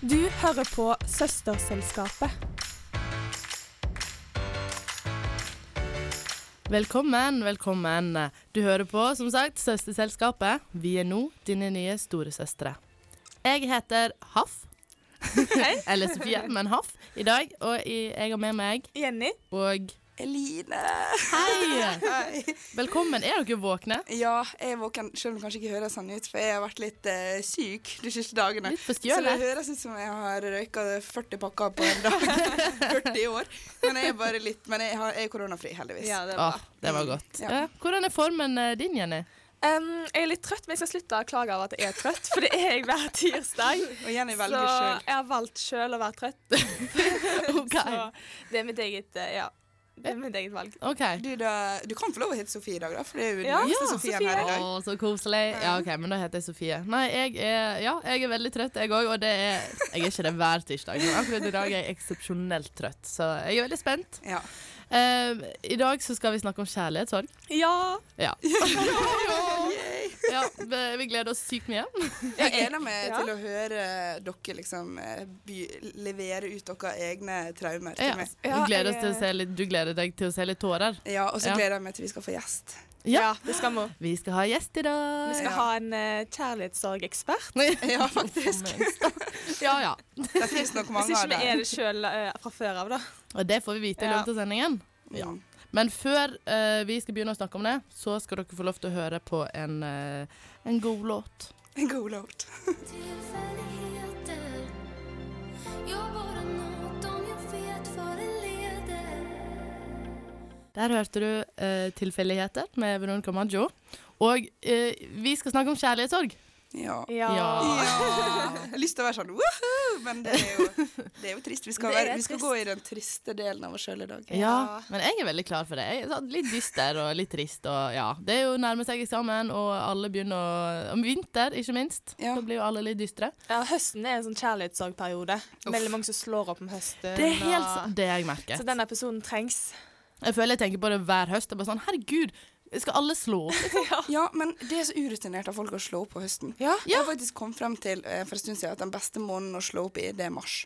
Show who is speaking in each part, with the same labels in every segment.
Speaker 1: Du hører på Søsterselskapet.
Speaker 2: Velkommen, velkommen. Du hører på, som sagt, Søsterselskapet. Vi er nå dine nye storesøstre. Jeg heter Haff. Eller Sofie, men Haff i dag. Og jeg har med meg
Speaker 1: Jenny.
Speaker 2: og
Speaker 3: Eline.
Speaker 2: Hei!
Speaker 3: Hei.
Speaker 2: Velkommen. Er dere våkne?
Speaker 3: Ja, jeg er våken, selv om det kanskje ikke høres sånn ut, for jeg har vært litt uh, syk de siste dagene.
Speaker 2: Litt
Speaker 3: Så det høres ut som jeg har røyka 40 pakker på en dag. 40 år. Men jeg er bare litt Men jeg, har, jeg er koronafri, heldigvis.
Speaker 1: Ja, det er
Speaker 2: Å, det var godt.
Speaker 3: Ja.
Speaker 2: Hvordan er formen eh, din, Jenny?
Speaker 1: Um, jeg er litt trøtt, men jeg skal slutte å klage over at jeg er trøtt, for det er jeg hver tirsdag.
Speaker 3: Og Jenny
Speaker 1: Så
Speaker 3: selv.
Speaker 1: jeg har valgt sjøl å være trøtt.
Speaker 2: okay.
Speaker 1: Så det er mitt eget eh, Ja. Det er mitt eget valg.
Speaker 2: Okay.
Speaker 3: Du, da, du kan få lov å hete Sofie i dag, da, for det er jo den
Speaker 1: Ja,
Speaker 2: ja,
Speaker 1: Sofie.
Speaker 3: her i dag.
Speaker 2: Å, så koselig. Ja, OK, men da heter jeg Sofie. Nei, jeg er, ja, jeg er veldig trøtt, jeg òg. Og det er, jeg er ikke det hver tirsdag, men akkurat i dag er jeg eksepsjonelt trøtt. Så jeg er veldig spent.
Speaker 3: Ja.
Speaker 2: Uh, I dag så skal vi snakke om kjærlighetssorg.
Speaker 1: Ja.
Speaker 2: Ja. ja vi- vi gleder oss sykt mye.
Speaker 3: Jeg gleder meg
Speaker 1: Ja.
Speaker 3: til å høre dere liksom eh, by, levere ut deres egne traumer til
Speaker 2: Ja.
Speaker 3: meg.
Speaker 1: Ja,
Speaker 2: Vi gleder oss til å se litt, du gleder deg til å se litt tårer.
Speaker 3: Ja, og så
Speaker 2: Ja.
Speaker 3: gleder jeg meg til vi skal få gjest.
Speaker 1: ja, det skal vi.
Speaker 2: Vi skal ha gjest i dag.
Speaker 1: Vi skal
Speaker 3: Ja.
Speaker 1: ha en uh, kjærlighetssorgekspert.
Speaker 3: Ja, faktisk.
Speaker 2: Ja, ja.
Speaker 3: Det finnes nok
Speaker 1: Hvis
Speaker 3: mange
Speaker 1: ikke
Speaker 3: av
Speaker 1: vi
Speaker 3: dem.
Speaker 1: er det sjøl fra før av, da.
Speaker 2: Og det får vi vite i løpet av sendingen. Ja. Men før eh, vi skal begynne å snakke om det, så skal dere få lov til å høre på en, eh, en god låt.
Speaker 3: En god låt.
Speaker 2: Der hørte du eh, 'Tilfeldigheter' med Veronica Maggio. Og eh, vi skal snakke om kjærlighetssorg.
Speaker 3: Ja.
Speaker 2: Ja.
Speaker 3: Ja. Jeg har lyst til å være sånn woohoo, men det er jo, det er jo trist. Vi skal, være, vi skal
Speaker 1: trist.
Speaker 3: gå i den triste delen av oss sjøl i dag.
Speaker 2: Ja.
Speaker 1: Ja.
Speaker 2: Men jeg er veldig klar for det. Jeg er sånn litt dyster og litt trist. Og ja, Det er jo nærmer seg eksamen, og alle begynner å Om vinter, ikke minst.
Speaker 3: Ja.
Speaker 2: Da blir jo alle litt dystre.
Speaker 1: Ja, høsten er en sånn kjærlighetssorgperiode. Veldig mange som slår opp om høsten.
Speaker 2: Det er helt
Speaker 1: og-
Speaker 2: sant. Det jeg merker.
Speaker 1: Så denne episoden trengs.
Speaker 2: Jeg føler jeg tenker på det hver høst. Det er bare sånn, Herregud, skal alle slå opp?
Speaker 3: Ja, men det er så urutinert av folk å slå opp på høsten.
Speaker 1: Ja.
Speaker 3: Jeg har faktisk kommet frem til eh, for en stund siden at den beste måneden å slå opp i, det er mars.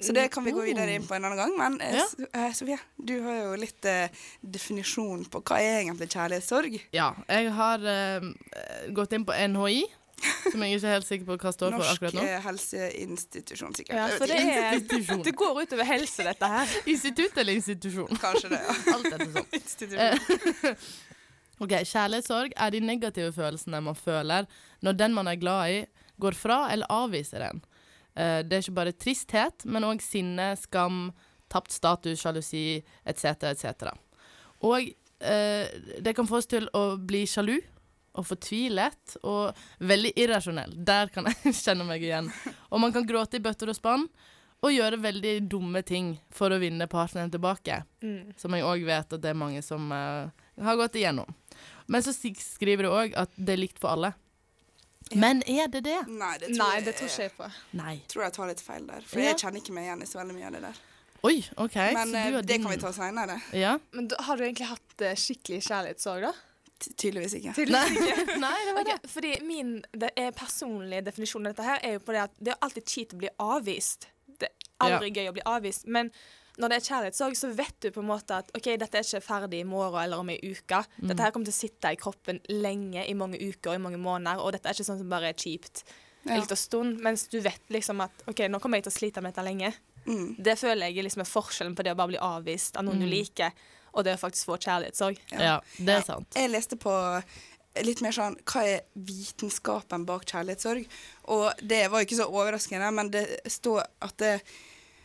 Speaker 3: Så det kan vi gå videre inn på en annen gang. Men eh,
Speaker 2: Ja.
Speaker 3: Eh, Sofie, du har jo litt uh, definisjon på hva er egentlig kjærlighetssorg.
Speaker 2: Ja, jeg har uh, gått inn på NHI, som jeg ikke er helt sikker på hva står for akkurat nå.
Speaker 3: Norsk helseinstitusjon, sikkert.
Speaker 1: Ja, for det, er, det går utover helse, dette her.
Speaker 2: Institutt eller institusjon?
Speaker 3: Kanskje det, ja.
Speaker 2: Alt etter sånn. Ok, Kjærlighetssorg er de negative følelsene man føler når den man er glad i, går fra eller avviser en. Eh, Det er ikke bare tristhet, men òg sinne, skam, tapt status, sjalusi etc. etc. Og eh, det kan få oss til å bli sjalu og fortvilet og veldig irrasjonell. Der kan jeg kjenne meg igjen. Og man kan gråte i bøtter og spann og gjøre veldig dumme ting for å vinne partneren tilbake.
Speaker 1: Mm.
Speaker 2: Som jeg òg vet at det er mange som uh, har gått igjennom. Men så skriver det òg at det er likt for alle. Men er det det?
Speaker 3: Nei, det tror,
Speaker 1: Nei,
Speaker 3: jeg,
Speaker 1: det tror ikke jeg på.
Speaker 2: Nei.
Speaker 3: tror jeg tar litt feil der. For
Speaker 2: Ja.
Speaker 3: jeg kjenner ikke meg igjen i så veldig mye av det der.
Speaker 2: Oi, OK.
Speaker 3: Men
Speaker 2: så
Speaker 3: eh,
Speaker 2: du
Speaker 3: det
Speaker 2: din-
Speaker 3: kan vi ta seinere.
Speaker 2: Ja?
Speaker 1: Men da, har du egentlig hatt eh, skikkelig kjærlighetssorg, da?
Speaker 3: Tydeligvis ikke.
Speaker 1: Tydeligvis ikke.
Speaker 2: Nei, det var det.
Speaker 1: Fordi min det er personlige definisjon av dette her er jo på det at det er alltid kjipt å bli avvist. Det er aldri gøy å bli avvist. Men når det er kjærlighetssorg, så vet du på en måte at OK, dette er ikke ferdig i morgen eller om ei uke.
Speaker 2: Mm.
Speaker 1: Dette her kommer til å sitte i kroppen lenge, i mange uker og i mange måneder, og dette er ikke sånn som bare er kjipt en liten stund, mens du vet liksom at OK, nå kommer jeg til å slite med dette lenge.
Speaker 3: Mm.
Speaker 1: Det føler jeg liksom er forskjellen på det å bare bli avvist av noen
Speaker 2: Mm.
Speaker 1: du liker, og det å faktisk få kjærlighetssorg.
Speaker 2: Ja, det er sant.
Speaker 3: Jeg leste på litt mer sånn Hva er vitenskapen bak kjærlighetssorg? Og det var jo ikke så overraskende, men det står at det,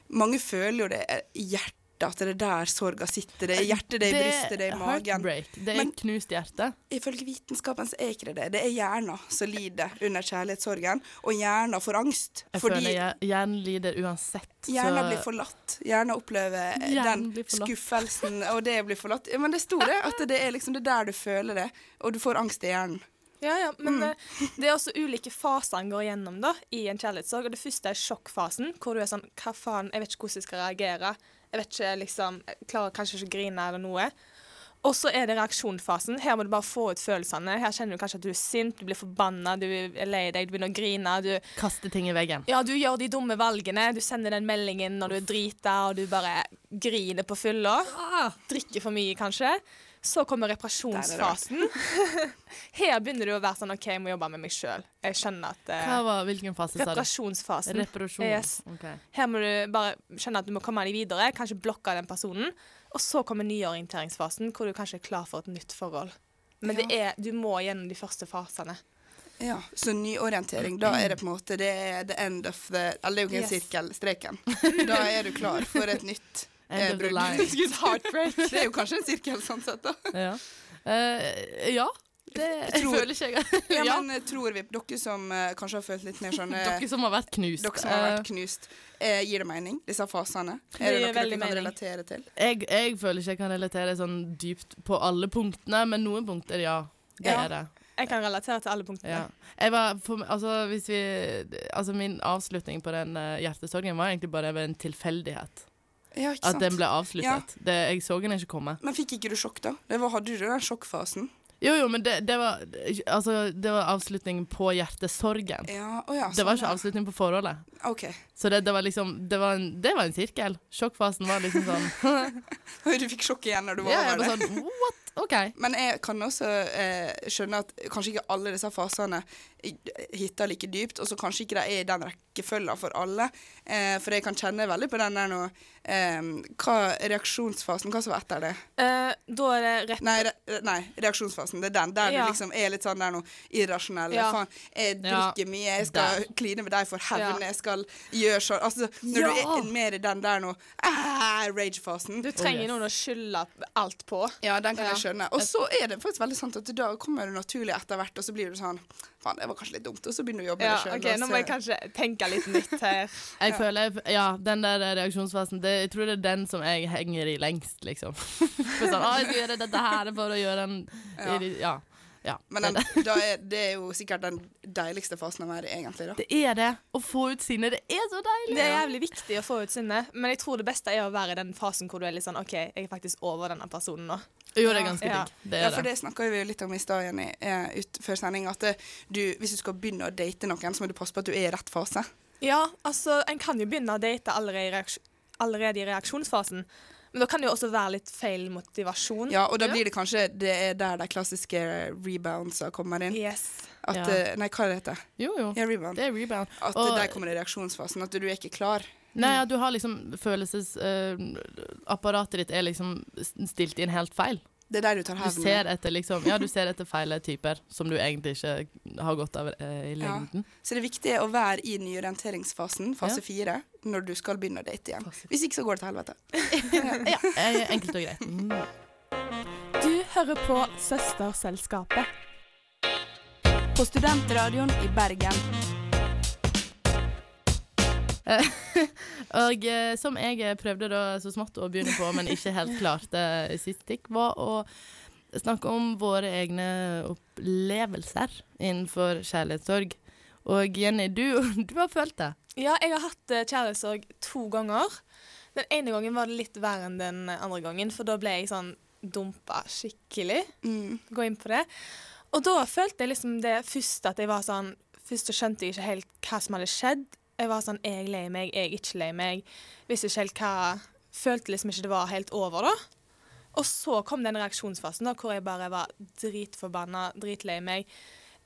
Speaker 3: mange føler jo det i hjertet, at det er der sorga sitter. Det er i hjertet, det er i brystet, det er i magen.
Speaker 2: heartbreak. Det er
Speaker 3: Men-
Speaker 2: knust hjerte.
Speaker 3: Ifølge vitenskapen så er ikke det det. Det er hjernen som lider under kjærlighetssorgen, og hjernen får angst.
Speaker 2: Jeg
Speaker 3: fordi
Speaker 2: føler hjernen lider uansett.
Speaker 3: hjernen
Speaker 2: så-
Speaker 3: blir forlatt. Hjernen opplever
Speaker 2: Hjernen
Speaker 3: den skuffelsen, og det blir forlatt. Men det sto det, at det er liksom det er der du føler det, og du får angst i hjernen.
Speaker 1: Ja, ja, men
Speaker 3: Mm.
Speaker 1: eh, det er også ulike faser en går gjennom da, i en kjærlighetssorg. Og det første er sjokkfasen, hvor du er sånn Hva faen, jeg vet ikke hvordan jeg skal reagere. Jeg vet ikke, liksom Jeg klarer kanskje ikke å grine eller noe. Og så er det reaksjonsfasen. Her må du bare få ut følelsene. Her kjenner du kanskje at du er sint, du blir forbanna, du er lei deg, du begynner å grine. Du,
Speaker 2: Kaster ting i veggen.
Speaker 1: ja, du gjør de dumme valgene. Du sender den meldingen når du er drita, og du bare griner på fylla. Drikker for mye, kanskje. Så kommer reparasjonsfasen. Her begynner du å være sånn OK, jeg må jobbe med meg sjøl. Jeg skjønner at eh,
Speaker 2: Hva var, hvilken fase sa du?
Speaker 1: Reparasjonsfasen.
Speaker 2: Reparasjon.
Speaker 1: Yes.
Speaker 2: Ok.
Speaker 1: Her må du bare skjønne at du må komme deg videre, kanskje blokke den personen. Og så kommer nyorienteringsfasen, hvor du kanskje er klar for et nytt forhold. Men det er, du må gjennom de første fasene.
Speaker 3: Ja, så nyorientering, da er det på en måte det er the end of the Eller det er jo ikke en
Speaker 1: Yes.
Speaker 3: sirkel, streken. Da er du klar for et nytt
Speaker 2: End
Speaker 3: eh,
Speaker 2: of the line.
Speaker 1: Heartbreak.
Speaker 3: Det er jo kanskje en sirkel sånn sett, da.
Speaker 2: Ja. Uh, ja. Det jeg
Speaker 3: tror-
Speaker 2: føler ikke jeg
Speaker 3: Ja,
Speaker 2: ja.
Speaker 3: men eh, tror vi, dere som uh, kanskje har følt litt mer sånn eh,
Speaker 2: Dere som har vært knust.
Speaker 3: Dere som har vært knust. uh, gir det mening, disse fasene? Er det
Speaker 1: gir
Speaker 3: noe dere kan
Speaker 1: mening.
Speaker 3: relatere til?
Speaker 2: Jeg, jeg føler ikke jeg kan relatere sånn dypt på alle punktene, men noen punkter, ja. Det
Speaker 3: Ja.
Speaker 2: er det.
Speaker 1: Jeg kan relatere til alle punktene.
Speaker 2: Ja. Jeg var, for, altså, hvis vi, altså, min avslutning på den hjertesorgen var egentlig bare en tilfeldighet.
Speaker 3: Ja,
Speaker 2: At den ble avsluttet. Det, jeg så den ikke komme.
Speaker 3: Men fikk ikke du sjokk, da? Det var, hadde du den sjokkfasen?
Speaker 2: Jo, jo, men det, det, var, altså, det var avslutningen på hjertesorgen.
Speaker 3: Ja, oh ja.
Speaker 2: Det var
Speaker 3: sånn,
Speaker 2: ikke
Speaker 3: ja.
Speaker 2: avslutning på forholdet.
Speaker 3: Okay.
Speaker 2: Så det, det var liksom det var, en, det var en sirkel. Sjokkfasen var liksom sånn
Speaker 3: Du fikk sjokk igjen når du var
Speaker 2: Ja,
Speaker 3: over det.
Speaker 2: sånn What? Okay.
Speaker 3: Men jeg kan også eh, skjønne at kanskje ikke alle disse fasene hitter like dypt, og så kanskje ikke de er i den rekkefølgen for alle. Eh, for jeg kan kjenne veldig på den der nå eh, Hva reaksjonsfasen? Hva som var etter det?
Speaker 1: Eh, da er det rett
Speaker 3: Nei, re, nei, reaksjonsfasen. Det er den der
Speaker 1: Ja.
Speaker 3: du liksom er litt sånn der nå irrasjonell.
Speaker 1: Ja.
Speaker 3: Faen, jeg
Speaker 2: Ja.
Speaker 3: drikker mye, jeg skal
Speaker 2: Der.
Speaker 3: kline med deg for hevn,
Speaker 1: Ja.
Speaker 3: jeg skal gjøre sånn Altså, når
Speaker 2: Ja.
Speaker 3: du er mer i den der nå ah, rage-fasen
Speaker 1: Du trenger
Speaker 2: yes.
Speaker 1: noen å skylde alt på.
Speaker 3: ja, den kan
Speaker 1: Ja.
Speaker 3: jeg skjønne. Og så er det faktisk veldig sant at da kommer du naturlig etter hvert, og så blir du sånn Faen, det var kanskje litt dumt. Og så begynner du å jobbe med det sjøl.
Speaker 1: Okay, Nå må jeg kanskje tenke litt nytt her.
Speaker 2: Jeg
Speaker 3: Ja.
Speaker 2: føler, Ja, den der reaksjonsfasen det, Jeg tror det er den som jeg henger i lengst, liksom. For sånn, å, jeg skal gjøre dette her for å gjøre en
Speaker 3: Ja.
Speaker 2: Ja. ja.
Speaker 3: Men den, da er, det er jo sikkert den deiligste fasen av været, egentlig. da.
Speaker 2: det er det. Å få ut sinne. Det er så deilig.
Speaker 1: Det er jævlig viktig å få ut sinne, men jeg tror det beste er å være i den fasen hvor du er litt sånn OK, jeg er faktisk over denne personen nå.
Speaker 2: Jo, det er ganske
Speaker 1: Ja.
Speaker 2: digg. Det
Speaker 3: Ja, for
Speaker 2: det.
Speaker 3: det snakka vi jo litt om i stad, Jenny, eh, ut før sending, at eh, du, hvis du skal begynne å date noen, så må du passe på at du er i rett fase.
Speaker 1: Ja, altså, en kan jo begynne å date allerede i, allerede i reaksjonsfasen, men da kan det jo også være litt feil motivasjon.
Speaker 3: Ja, og da blir det kanskje Det er der de klassiske reboundsa kommer inn.
Speaker 1: Yes.
Speaker 3: At,
Speaker 2: Ja.
Speaker 3: eh, Nei, hva er det heter
Speaker 2: Jo, jo.
Speaker 3: Ja, rebound.
Speaker 2: Det er rebound.
Speaker 3: At
Speaker 2: Og-
Speaker 3: der kommer i reaksjonsfasen. At du er ikke klar.
Speaker 2: Nei, ja, du har liksom Følelsesapparatet ditt er liksom stilt inn helt feil.
Speaker 3: Det er der du tar
Speaker 2: Du
Speaker 3: hevn.
Speaker 2: ser etter liksom Ja, du ser etter feile typer som du egentlig ikke har godt av eh, i
Speaker 3: Ja.
Speaker 2: lengden.
Speaker 3: Så det er viktig å være i nyorienteringsfasen, fase
Speaker 2: Ja.
Speaker 3: når du skal begynne å date igjen.
Speaker 2: Fase
Speaker 3: Hvis ikke så går det til helvete.
Speaker 2: Ja, eh, enkelt og greit. Mm.
Speaker 1: Du hører på Søsterselskapet.
Speaker 3: På Studentradioen i Bergen.
Speaker 2: Og eh, som jeg eh, prøvde da så smått å begynne på, men ikke helt klarte i sist stikk, var å snakke om våre egne opplevelser innenfor kjærlighetssorg. Og Jenny, du, du har følt det.
Speaker 1: Ja, jeg har hatt eh, kjærlighetssorg to ganger. Den ene gangen var det litt verre enn den andre gangen, for da ble jeg sånn dumpa skikkelig.
Speaker 3: Mm.
Speaker 1: Gå inn på det. Og da følte jeg liksom det først at jeg var sånn Først så skjønte jeg ikke helt hva som hadde skjedd. Jeg var sånn Jeg er lei meg, jeg er ikke lei meg. Visste ikke helt hva Følte liksom ikke det var helt over, da. Og så kom den reaksjonsfasen da, hvor jeg bare var dritforbanna, dritlei meg.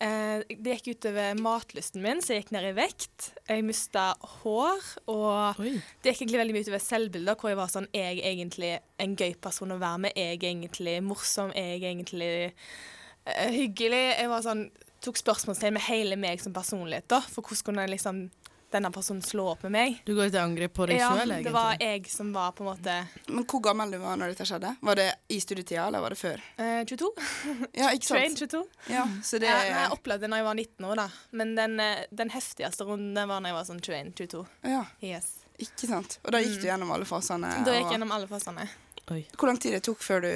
Speaker 1: Eh, det gikk utover matlysten min, så jeg gikk ned i vekt. Jeg mista hår. Og
Speaker 2: Oi.
Speaker 1: det gikk egentlig veldig mye utover selvbildet, hvor jeg var sånn Jeg er egentlig en gøy person å være med. Jeg er egentlig morsom. Jeg er egentlig eh, hyggelig. Jeg var sånn tok spørsmålstegn med hele meg som personlighet, da. For hvordan kunne jeg liksom denne personen slå opp med meg?
Speaker 2: Du går til angrep på deg
Speaker 1: ja,
Speaker 2: sjøl, egentlig.
Speaker 1: det var jeg som var på en måte
Speaker 3: Men hvor gammel du var når dette skjedde? Var det i studietida, eller var det før?
Speaker 1: eh, 22.
Speaker 3: Ja, ikke sant?
Speaker 1: Train 22.
Speaker 3: Ja, så det
Speaker 1: Ja, nei, jeg opplevde det da jeg var 19 år, da. Men den, eh, den heftigste runden var da jeg var sånn 21-22.
Speaker 3: Ja,
Speaker 1: Yes.
Speaker 3: ikke sant. Og da gikk du gjennom alle fasene.
Speaker 1: Da gikk
Speaker 3: og-
Speaker 1: jeg gjennom alle fasene.
Speaker 2: Oi.
Speaker 3: Hvor lang tid det tok før du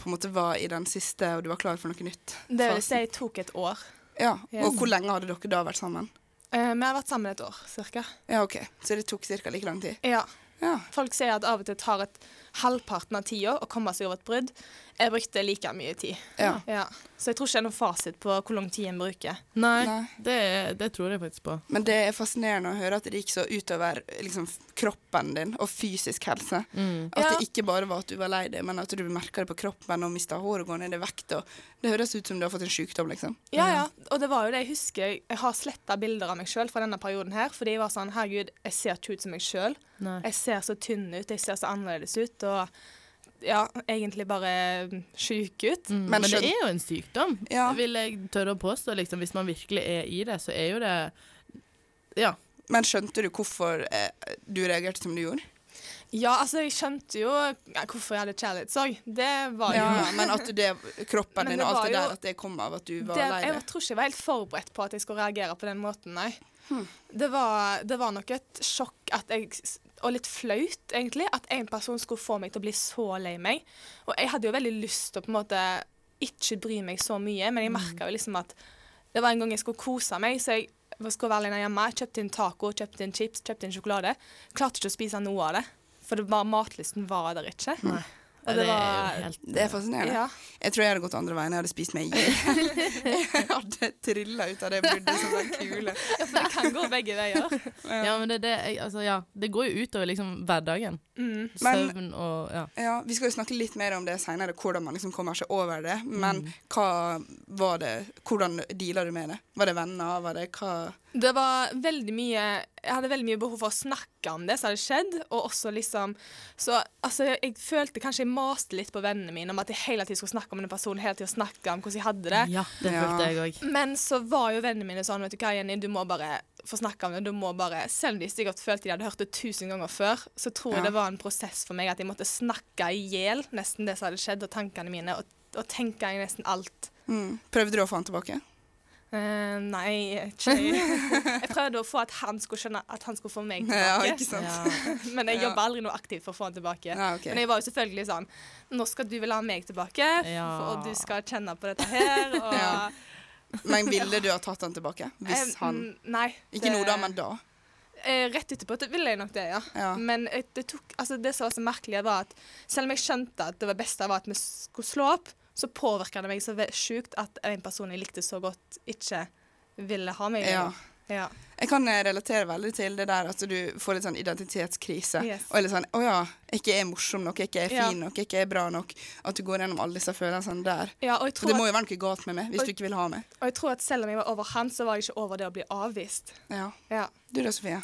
Speaker 3: på en måte var i den siste, og du var klar for noe nytt?
Speaker 1: Det vil si tok et år.
Speaker 3: Ja,
Speaker 1: Yes.
Speaker 3: Og hvor lenge hadde dere da vært sammen?
Speaker 1: Eh, vi har vært sammen et år, cirka.
Speaker 3: Ja, OK. Så det tok ca. like lang tid?
Speaker 1: Ja.
Speaker 3: Ja.
Speaker 1: Folk sier at av og til tar et halvparten av tida å komme seg over et brudd. Jeg brukte like mye tid.
Speaker 3: Ja.
Speaker 1: Ja. Så jeg tror ikke det er noen fasit på hvor lang tid en bruker.
Speaker 2: Nei,
Speaker 3: Nei.
Speaker 2: Det, det tror jeg faktisk på.
Speaker 3: Men det er fascinerende å høre at det gikk så utover liksom, kroppen din og fysisk helse.
Speaker 2: Mm.
Speaker 3: At
Speaker 1: Ja.
Speaker 3: det ikke bare var at du var lei deg, men at du merka det på kroppen og mista håret og går ned i vekt. Og det høres ut som du har fått en sykdom, liksom.
Speaker 1: Ja, ja. Og det var jo det jeg husker. Jeg har sletta bilder av meg sjøl fra denne perioden her, fordi jeg var sånn Herregud, jeg ser ikke ut som meg sjøl. Jeg ser så tynn ut, jeg ser så annerledes ut, og ja, egentlig bare sjuk ut.
Speaker 2: Mm,
Speaker 3: Men
Speaker 2: men, det er jo en sykdom,
Speaker 3: Ja.
Speaker 2: vil jeg tørre å påstå. Liksom, hvis man virkelig er i det, så er jo det Ja.
Speaker 3: Men skjønte du hvorfor eh, du reagerte som du gjorde?
Speaker 1: Ja, altså, jeg skjønte jo ja, hvorfor jeg hadde kjærlighetssorg. Det var jo
Speaker 3: Ja, men at det, kroppen din og alt det der, at det kom av at du var
Speaker 1: det,
Speaker 3: lei
Speaker 1: jeg tror ikke jeg var helt forberedt på at jeg skulle reagere på den måten, nei.
Speaker 3: Hmm.
Speaker 1: Det, var, det var nok et sjokk at jeg Og litt flaut, egentlig, at en person skulle få meg til å bli så lei meg. Og jeg hadde jo veldig lyst til å på en måte ikke bry meg så mye, men jeg merka jo liksom at det var en gang jeg skulle kose meg, så jeg skulle være alene hjemme. Kjøpte inn taco, kjøpte inn chips, kjøpte inn sjokolade. Klarte ikke å spise noe av det, for det var, matlysten var der ikke.
Speaker 2: Nei.
Speaker 1: Og det
Speaker 2: det er
Speaker 1: var
Speaker 2: helt
Speaker 3: Det er fascinerende.
Speaker 1: Ja.
Speaker 3: Jeg tror jeg hadde gått andre veien. Jeg hadde spist meg i hjel. jeg hadde trilla ut av det bruddet som en kule.
Speaker 1: For det kan gå begge veier.
Speaker 2: Ja, men det, det, altså, ja, det går jo utover liksom hverdagen.
Speaker 1: Mm.
Speaker 3: Men-
Speaker 2: Søvn og ja.
Speaker 3: Ja, Vi skal jo snakke litt mer om det seinere, hvordan man liksom kommer seg over det. Men
Speaker 2: Mm.
Speaker 3: hva var det Hvordan deala du med det? Var det venner? Var det hva
Speaker 1: Det var veldig mye Jeg hadde veldig mye behov for å snakke om det som hadde skjedd, og også liksom Så altså, jeg, følte kanskje jeg maste litt på vennene mine om at jeg hele tiden skulle snakke om den personen, hele tiden snakke om hvordan jeg hadde det.
Speaker 2: Ja, det
Speaker 3: Ja.
Speaker 2: følte jeg også.
Speaker 1: Men så var jo vennene mine sånn, vet du hva, Jenny, du må bare få snakke om det. Du må bare, Selv om de sikkert følte de hadde hørt det tusen ganger før, så tror jeg
Speaker 3: Ja.
Speaker 1: det var en prosess for meg at jeg måtte snakke i hjel nesten det som hadde skjedd, og tankene mine, og, og tenke i nesten alt.
Speaker 3: mm. Prøvde du å få han tilbake?
Speaker 1: Eh, nei, ikke Jeg prøvde å få at han skulle skjønne at han skulle få meg
Speaker 3: Ja,
Speaker 1: tilbake.
Speaker 3: ikke sant?
Speaker 2: Ja.
Speaker 1: Men jeg jobba aldri noe aktivt for å få han tilbake.
Speaker 3: Ja, okay.
Speaker 1: Men jeg var jo selvfølgelig sånn Nå skal du vel ha meg tilbake,
Speaker 2: Ja.
Speaker 1: og du skal kjenne på dette her. Og,
Speaker 3: Ja. Men ville du ha tatt han tilbake? Hvis
Speaker 1: Eh,
Speaker 3: han
Speaker 1: Nei.
Speaker 3: Ikke nå, da, men da?
Speaker 1: Eh, rett etterpå det ville jeg nok det, ja.
Speaker 3: Ja.
Speaker 1: Men det, tok, altså det som var så merkelig, var at selv om jeg skjønte at det var beste var at vi skulle slå opp, så påvirka det meg så sjukt at en person jeg likte så godt, ikke ville ha meg.
Speaker 3: Ja.
Speaker 1: Ja.
Speaker 3: Jeg kan eh, relatere veldig til det der at du får litt sånn identitetskrise.
Speaker 1: Yes.
Speaker 3: Og er litt sånn Å ja, ikke er morsom nok, ikke er
Speaker 1: Ja.
Speaker 3: fin nok, ikke er bra nok. At du går gjennom alle disse følelsene der.
Speaker 1: ja, jeg
Speaker 3: det må jo være noe galt med meg hvis
Speaker 1: og,
Speaker 3: du ikke vil ha meg.
Speaker 1: Og jeg tror at selv om jeg var over han, så var jeg ikke over det å bli avvist.
Speaker 3: Ja.
Speaker 1: Ja.
Speaker 3: Du da, Sofie?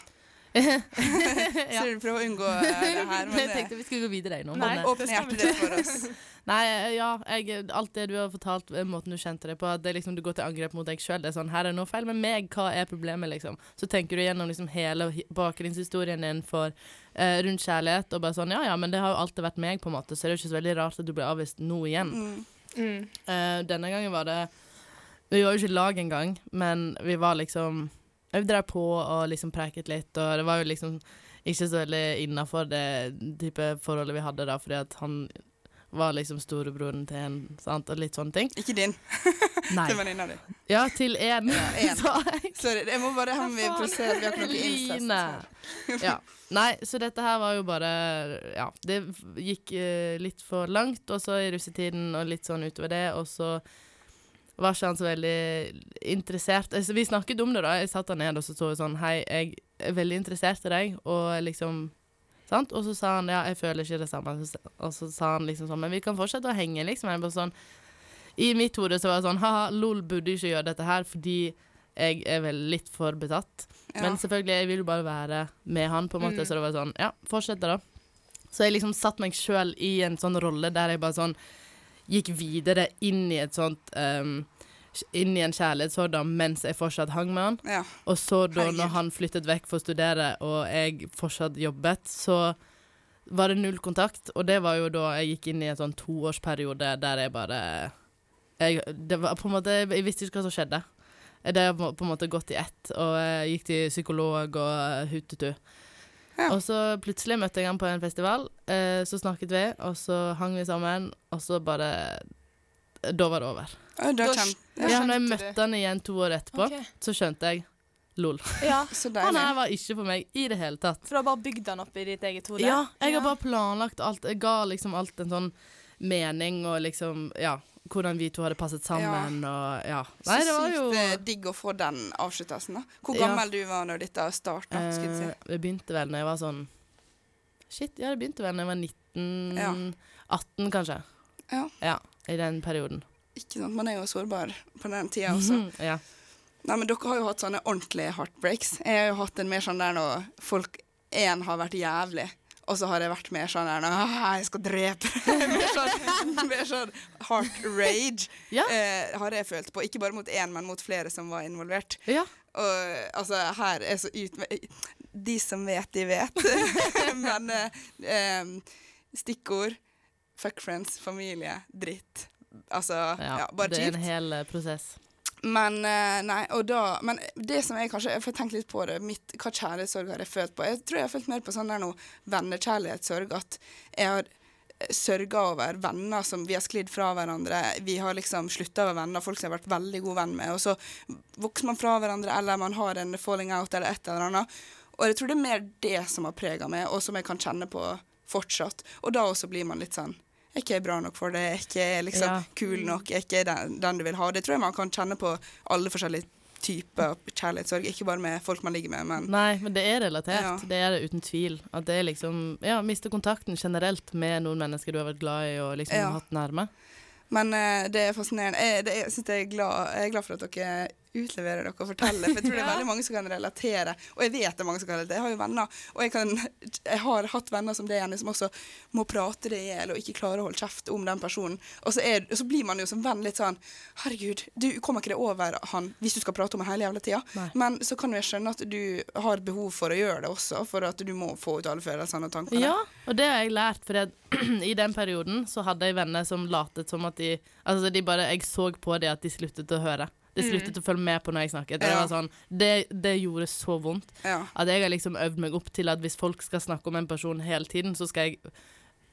Speaker 2: Ja.
Speaker 3: Så du prøver å unngå eh, det her, men
Speaker 2: jeg
Speaker 3: eh,
Speaker 2: tenkte vi skulle gå videre nå.
Speaker 1: Nei.
Speaker 2: Men, eh,
Speaker 3: åpne
Speaker 1: det
Speaker 3: hjertet ditt for oss.
Speaker 2: nei, ja, jeg, alt det du har fortalt, eh, måten du kjente det på, at det liksom, du går til angrep mot deg sjøl. Det er sånn Her er det noe feil med meg, hva er problemet, liksom? Så tenker du gjennom liksom hele hi- bakgrunnshistorien din for eh, rundt kjærlighet, og bare sånn Ja ja, men det har jo alltid vært meg, på en måte, så det er jo ikke så veldig rart at du blir avvist nå igjen.
Speaker 3: Mm.
Speaker 1: Mm.
Speaker 2: Uh, denne gangen var det Vi var jo ikke i lag engang, men vi var liksom Vi drev på og liksom preiket litt, og det var jo liksom ikke så veldig innafor det type forholdet vi hadde da, fordi at han var liksom storebroren til en, sant, og litt sånne ting.
Speaker 3: Ikke din,
Speaker 2: Nei.
Speaker 3: til venninna di.
Speaker 2: Ja, til én,
Speaker 3: en.
Speaker 2: sa jeg.
Speaker 3: Sorry, jeg må bare ha med prosess. Vi har ikke noe incest.
Speaker 2: Ja. Nei, så dette her var jo bare Ja, det gikk uh, litt for langt, og så i russetiden og litt sånn utover det, og så var ikke han så veldig interessert. Altså, vi snakket om det, da. Jeg satte han ned og så så jeg sånn Hei, jeg er veldig interessert i deg, og liksom Sant? Og så sa han ja, jeg føler ikke det samme. Og så sa han liksom sånn Men vi kan fortsette å henge, liksom. Jeg bare sånn I mitt hode så var det sånn Ha-ha, lol, burde ikke gjøre dette her fordi jeg er vel litt for betatt.
Speaker 3: Ja.
Speaker 2: Men selvfølgelig, jeg vil jo bare være med han, på en måte,
Speaker 1: Mm.
Speaker 2: så det var sånn Ja, fortsette, da. Så jeg liksom satt meg sjøl i en sånn rolle der jeg bare sånn gikk videre inn i et sånt um, Inn i en kjærlighetshorda mens jeg fortsatt hang med han.
Speaker 3: Ja.
Speaker 2: Og så da når han flyttet vekk for å studere, og jeg fortsatt jobbet, så var det null kontakt. Og det var jo da jeg gikk inn i en sånn toårsperiode der jeg bare jeg, Det var på en måte Jeg visste ikke hva som skjedde. Det har på en måte gått i ett, og jeg gikk til psykolog og hutetu.
Speaker 3: Ja.
Speaker 2: Og så plutselig møtte jeg han på en festival, eh, så snakket vi, og så hang vi sammen, og så bare Da var det over.
Speaker 3: Da
Speaker 1: Da Da
Speaker 2: Ja, når jeg møtte han igjen to år etterpå,
Speaker 1: okay.
Speaker 2: så skjønte jeg Lol.
Speaker 1: Ja,
Speaker 3: Så
Speaker 2: Han her var ikke for meg i det hele tatt.
Speaker 1: For du har bare bygd han opp i ditt eget hode?
Speaker 2: Ja, jeg
Speaker 1: Ja.
Speaker 2: har bare planlagt alt. Jeg ga liksom alt en sånn mening og liksom Ja, hvordan vi to hadde passet sammen og ja. Nei,
Speaker 3: Så sykt jo... digg å få den avsluttelsen, da. Hvor
Speaker 2: Ja.
Speaker 3: gammel du var når dette starta? jeg
Speaker 2: eh,
Speaker 3: si.
Speaker 2: Det begynte vel når jeg var sånn Shit, ja, det begynte vel når jeg var 19
Speaker 3: Ja.
Speaker 2: 18, kanskje.
Speaker 3: Ja.
Speaker 2: Ja, i den perioden.
Speaker 3: Ikke sant, Man er jo sårbar på den tida også.
Speaker 2: Mhm, ja.
Speaker 3: Nei, men Dere har jo hatt sånne ordentlige heartbreaks. Jeg har jo hatt en mer sånn der når folk én har vært jævlig, og så har jeg vært mer sånn der «Ah, jeg skal drepe Mer sånn, mer sånn heart rage
Speaker 2: Ja.
Speaker 3: eh, har jeg følt på. Ikke bare mot én, men mot flere som var involvert.
Speaker 2: ja.
Speaker 3: Og altså, her er så ut... De som vet, de vet. men eh, em, stikkord fuck friends, familie, dritt. Altså, ja,
Speaker 2: ja.
Speaker 3: bare
Speaker 2: det er
Speaker 3: kjipt.
Speaker 2: en hel eh, prosess.
Speaker 3: Men eh, nei, og da Men det som jeg kanskje Jeg får tenke litt på det. Mitt, hva kjærlighetssorg har jeg følt på? Jeg tror jeg har følt mer på sånn der noe vennekjærlighetssorg. At jeg har sørga over venner som vi har sklidd fra hverandre. Vi har liksom slutta å være venner, folk som jeg har vært veldig god venn med. Og så vokser man fra hverandre, eller man har en falling out, eller et eller annet. Og jeg tror det er mer det som har prega meg, og som jeg kan kjenne på fortsatt. Og da også blir man litt sånn Er ikke er bra nok for det? Er ikke er liksom
Speaker 2: Ja.
Speaker 3: kul nok? Er ikke er den, den du vil ha? Det tror jeg man kan kjenne på alle forskjellige typer kjærlighetssorg. Ikke bare med folk man ligger med, men
Speaker 2: Nei, men det er relatert.
Speaker 3: Ja.
Speaker 2: Det er det uten tvil. At det er liksom Ja, miste kontakten generelt med noen mennesker du har vært glad i og liksom
Speaker 3: Ja.
Speaker 2: hatt nærme.
Speaker 3: Men uh, det er fascinerende. Jeg, det, jeg, jeg, er glad, jeg er glad for at dere utleverer dere og fortelle. for jeg tror det er veldig mange som kan relatere. Og jeg vet det er mange som kan relatere. Jeg har jo venner, og jeg, kan, jeg har hatt venner som det, igjen, som også må prate det i hjel og ikke klarer å holde kjeft om den personen. Og så, er, så blir man jo som venn litt sånn Herregud, du kommer ikke det over han hvis du skal prate om han hele jævla tida.
Speaker 2: Nei.
Speaker 3: Men så kan jo jeg skjønne at du har behov for å gjøre det også, for at du må få ut alle følelsene og tankene.
Speaker 2: Ja, og det har jeg lært, for i den perioden så hadde jeg venner som latet som at de Altså, de bare Jeg så på dem at de sluttet å høre. De sluttet å følge med på når jeg snakket. Det,
Speaker 3: Ja.
Speaker 2: var sånn, det, det gjorde så vondt.
Speaker 3: Ja.
Speaker 2: At jeg har liksom øvd meg opp til at hvis folk skal snakke om en person hele tiden, så skal jeg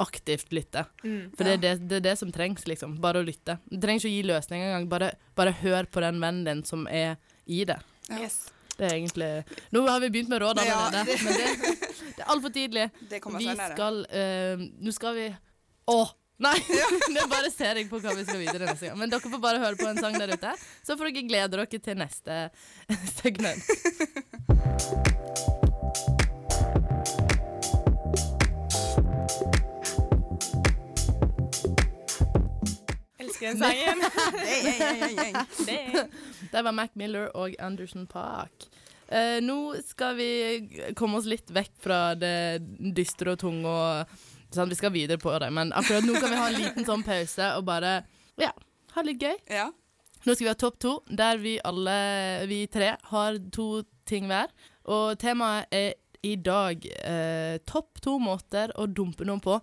Speaker 2: aktivt lytte.
Speaker 1: Mm.
Speaker 2: For det, er det, det er det som trengs, liksom. Bare å lytte. Du trenger ikke å gi løsning engang. Bare, bare hør på den vennen din som er i det.
Speaker 3: Ja.
Speaker 1: Yes.
Speaker 2: Det er egentlig Nå har vi begynt med råd allerede,
Speaker 3: det-
Speaker 2: men det, det er altfor tidlig.
Speaker 3: Det
Speaker 2: Vi
Speaker 3: senere.
Speaker 2: skal uh, Nå skal vi Å! Nei! det bare ser jeg på hva vi skal videre neste gang. Men dere får bare høre på en sang der ute, så får dere glede dere til neste segment.
Speaker 1: Elsker den sangen.
Speaker 3: Hey, hey, hey, hey, hey.
Speaker 1: det.
Speaker 2: Det var Mac Miller og Anderson Park. Uh, nå skal vi komme oss litt vekk fra det dystre og tunge og sånn, Vi skal videre på det, men akkurat nå kan vi ha en liten sånn pause og bare ja, ha litt gøy.
Speaker 3: Ja.
Speaker 2: Nå skal vi ha topp to, der vi alle, vi tre, har to ting hver. Og temaet er i dag eh, topp to måter å dumpe noen på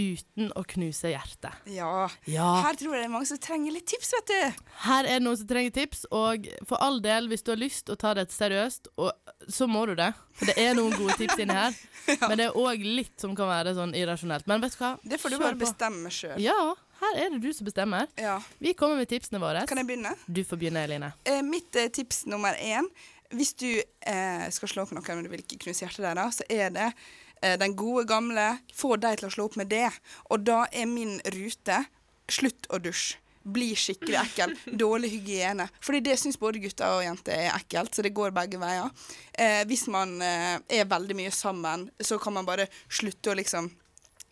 Speaker 2: uten å knuse hjertet.
Speaker 3: ja.
Speaker 2: Ja.
Speaker 3: Her tror jeg det er mange som trenger litt tips, vet du.
Speaker 2: Her er det noen som trenger tips, og for all del, hvis du har lyst å ta dette seriøst, og, så må du det. For det er noen gode tips inni her. Men det er òg litt som kan være sånn irrasjonelt. Men vet du hva?
Speaker 3: Det får du bare bestemme sjøl.
Speaker 2: Ja, her er det du som bestemmer.
Speaker 3: Ja.
Speaker 2: Vi kommer med tipsene våre.
Speaker 3: Kan jeg begynne?
Speaker 2: Du får begynne, Eline.
Speaker 3: Eh, mitt eh, tips nummer én Hvis du eh, skal slå på noen, men du vil ikke knuse hjertet deres, så er det den gode gamle få deg til å slå opp med det. Og da er min rute slutt å dusje. Bli skikkelig ekkel. Dårlig hygiene. Fordi det syns både gutter og jenter er ekkelt, så det går begge veier. Eh, hvis man eh, er veldig mye sammen, så kan man bare slutte å liksom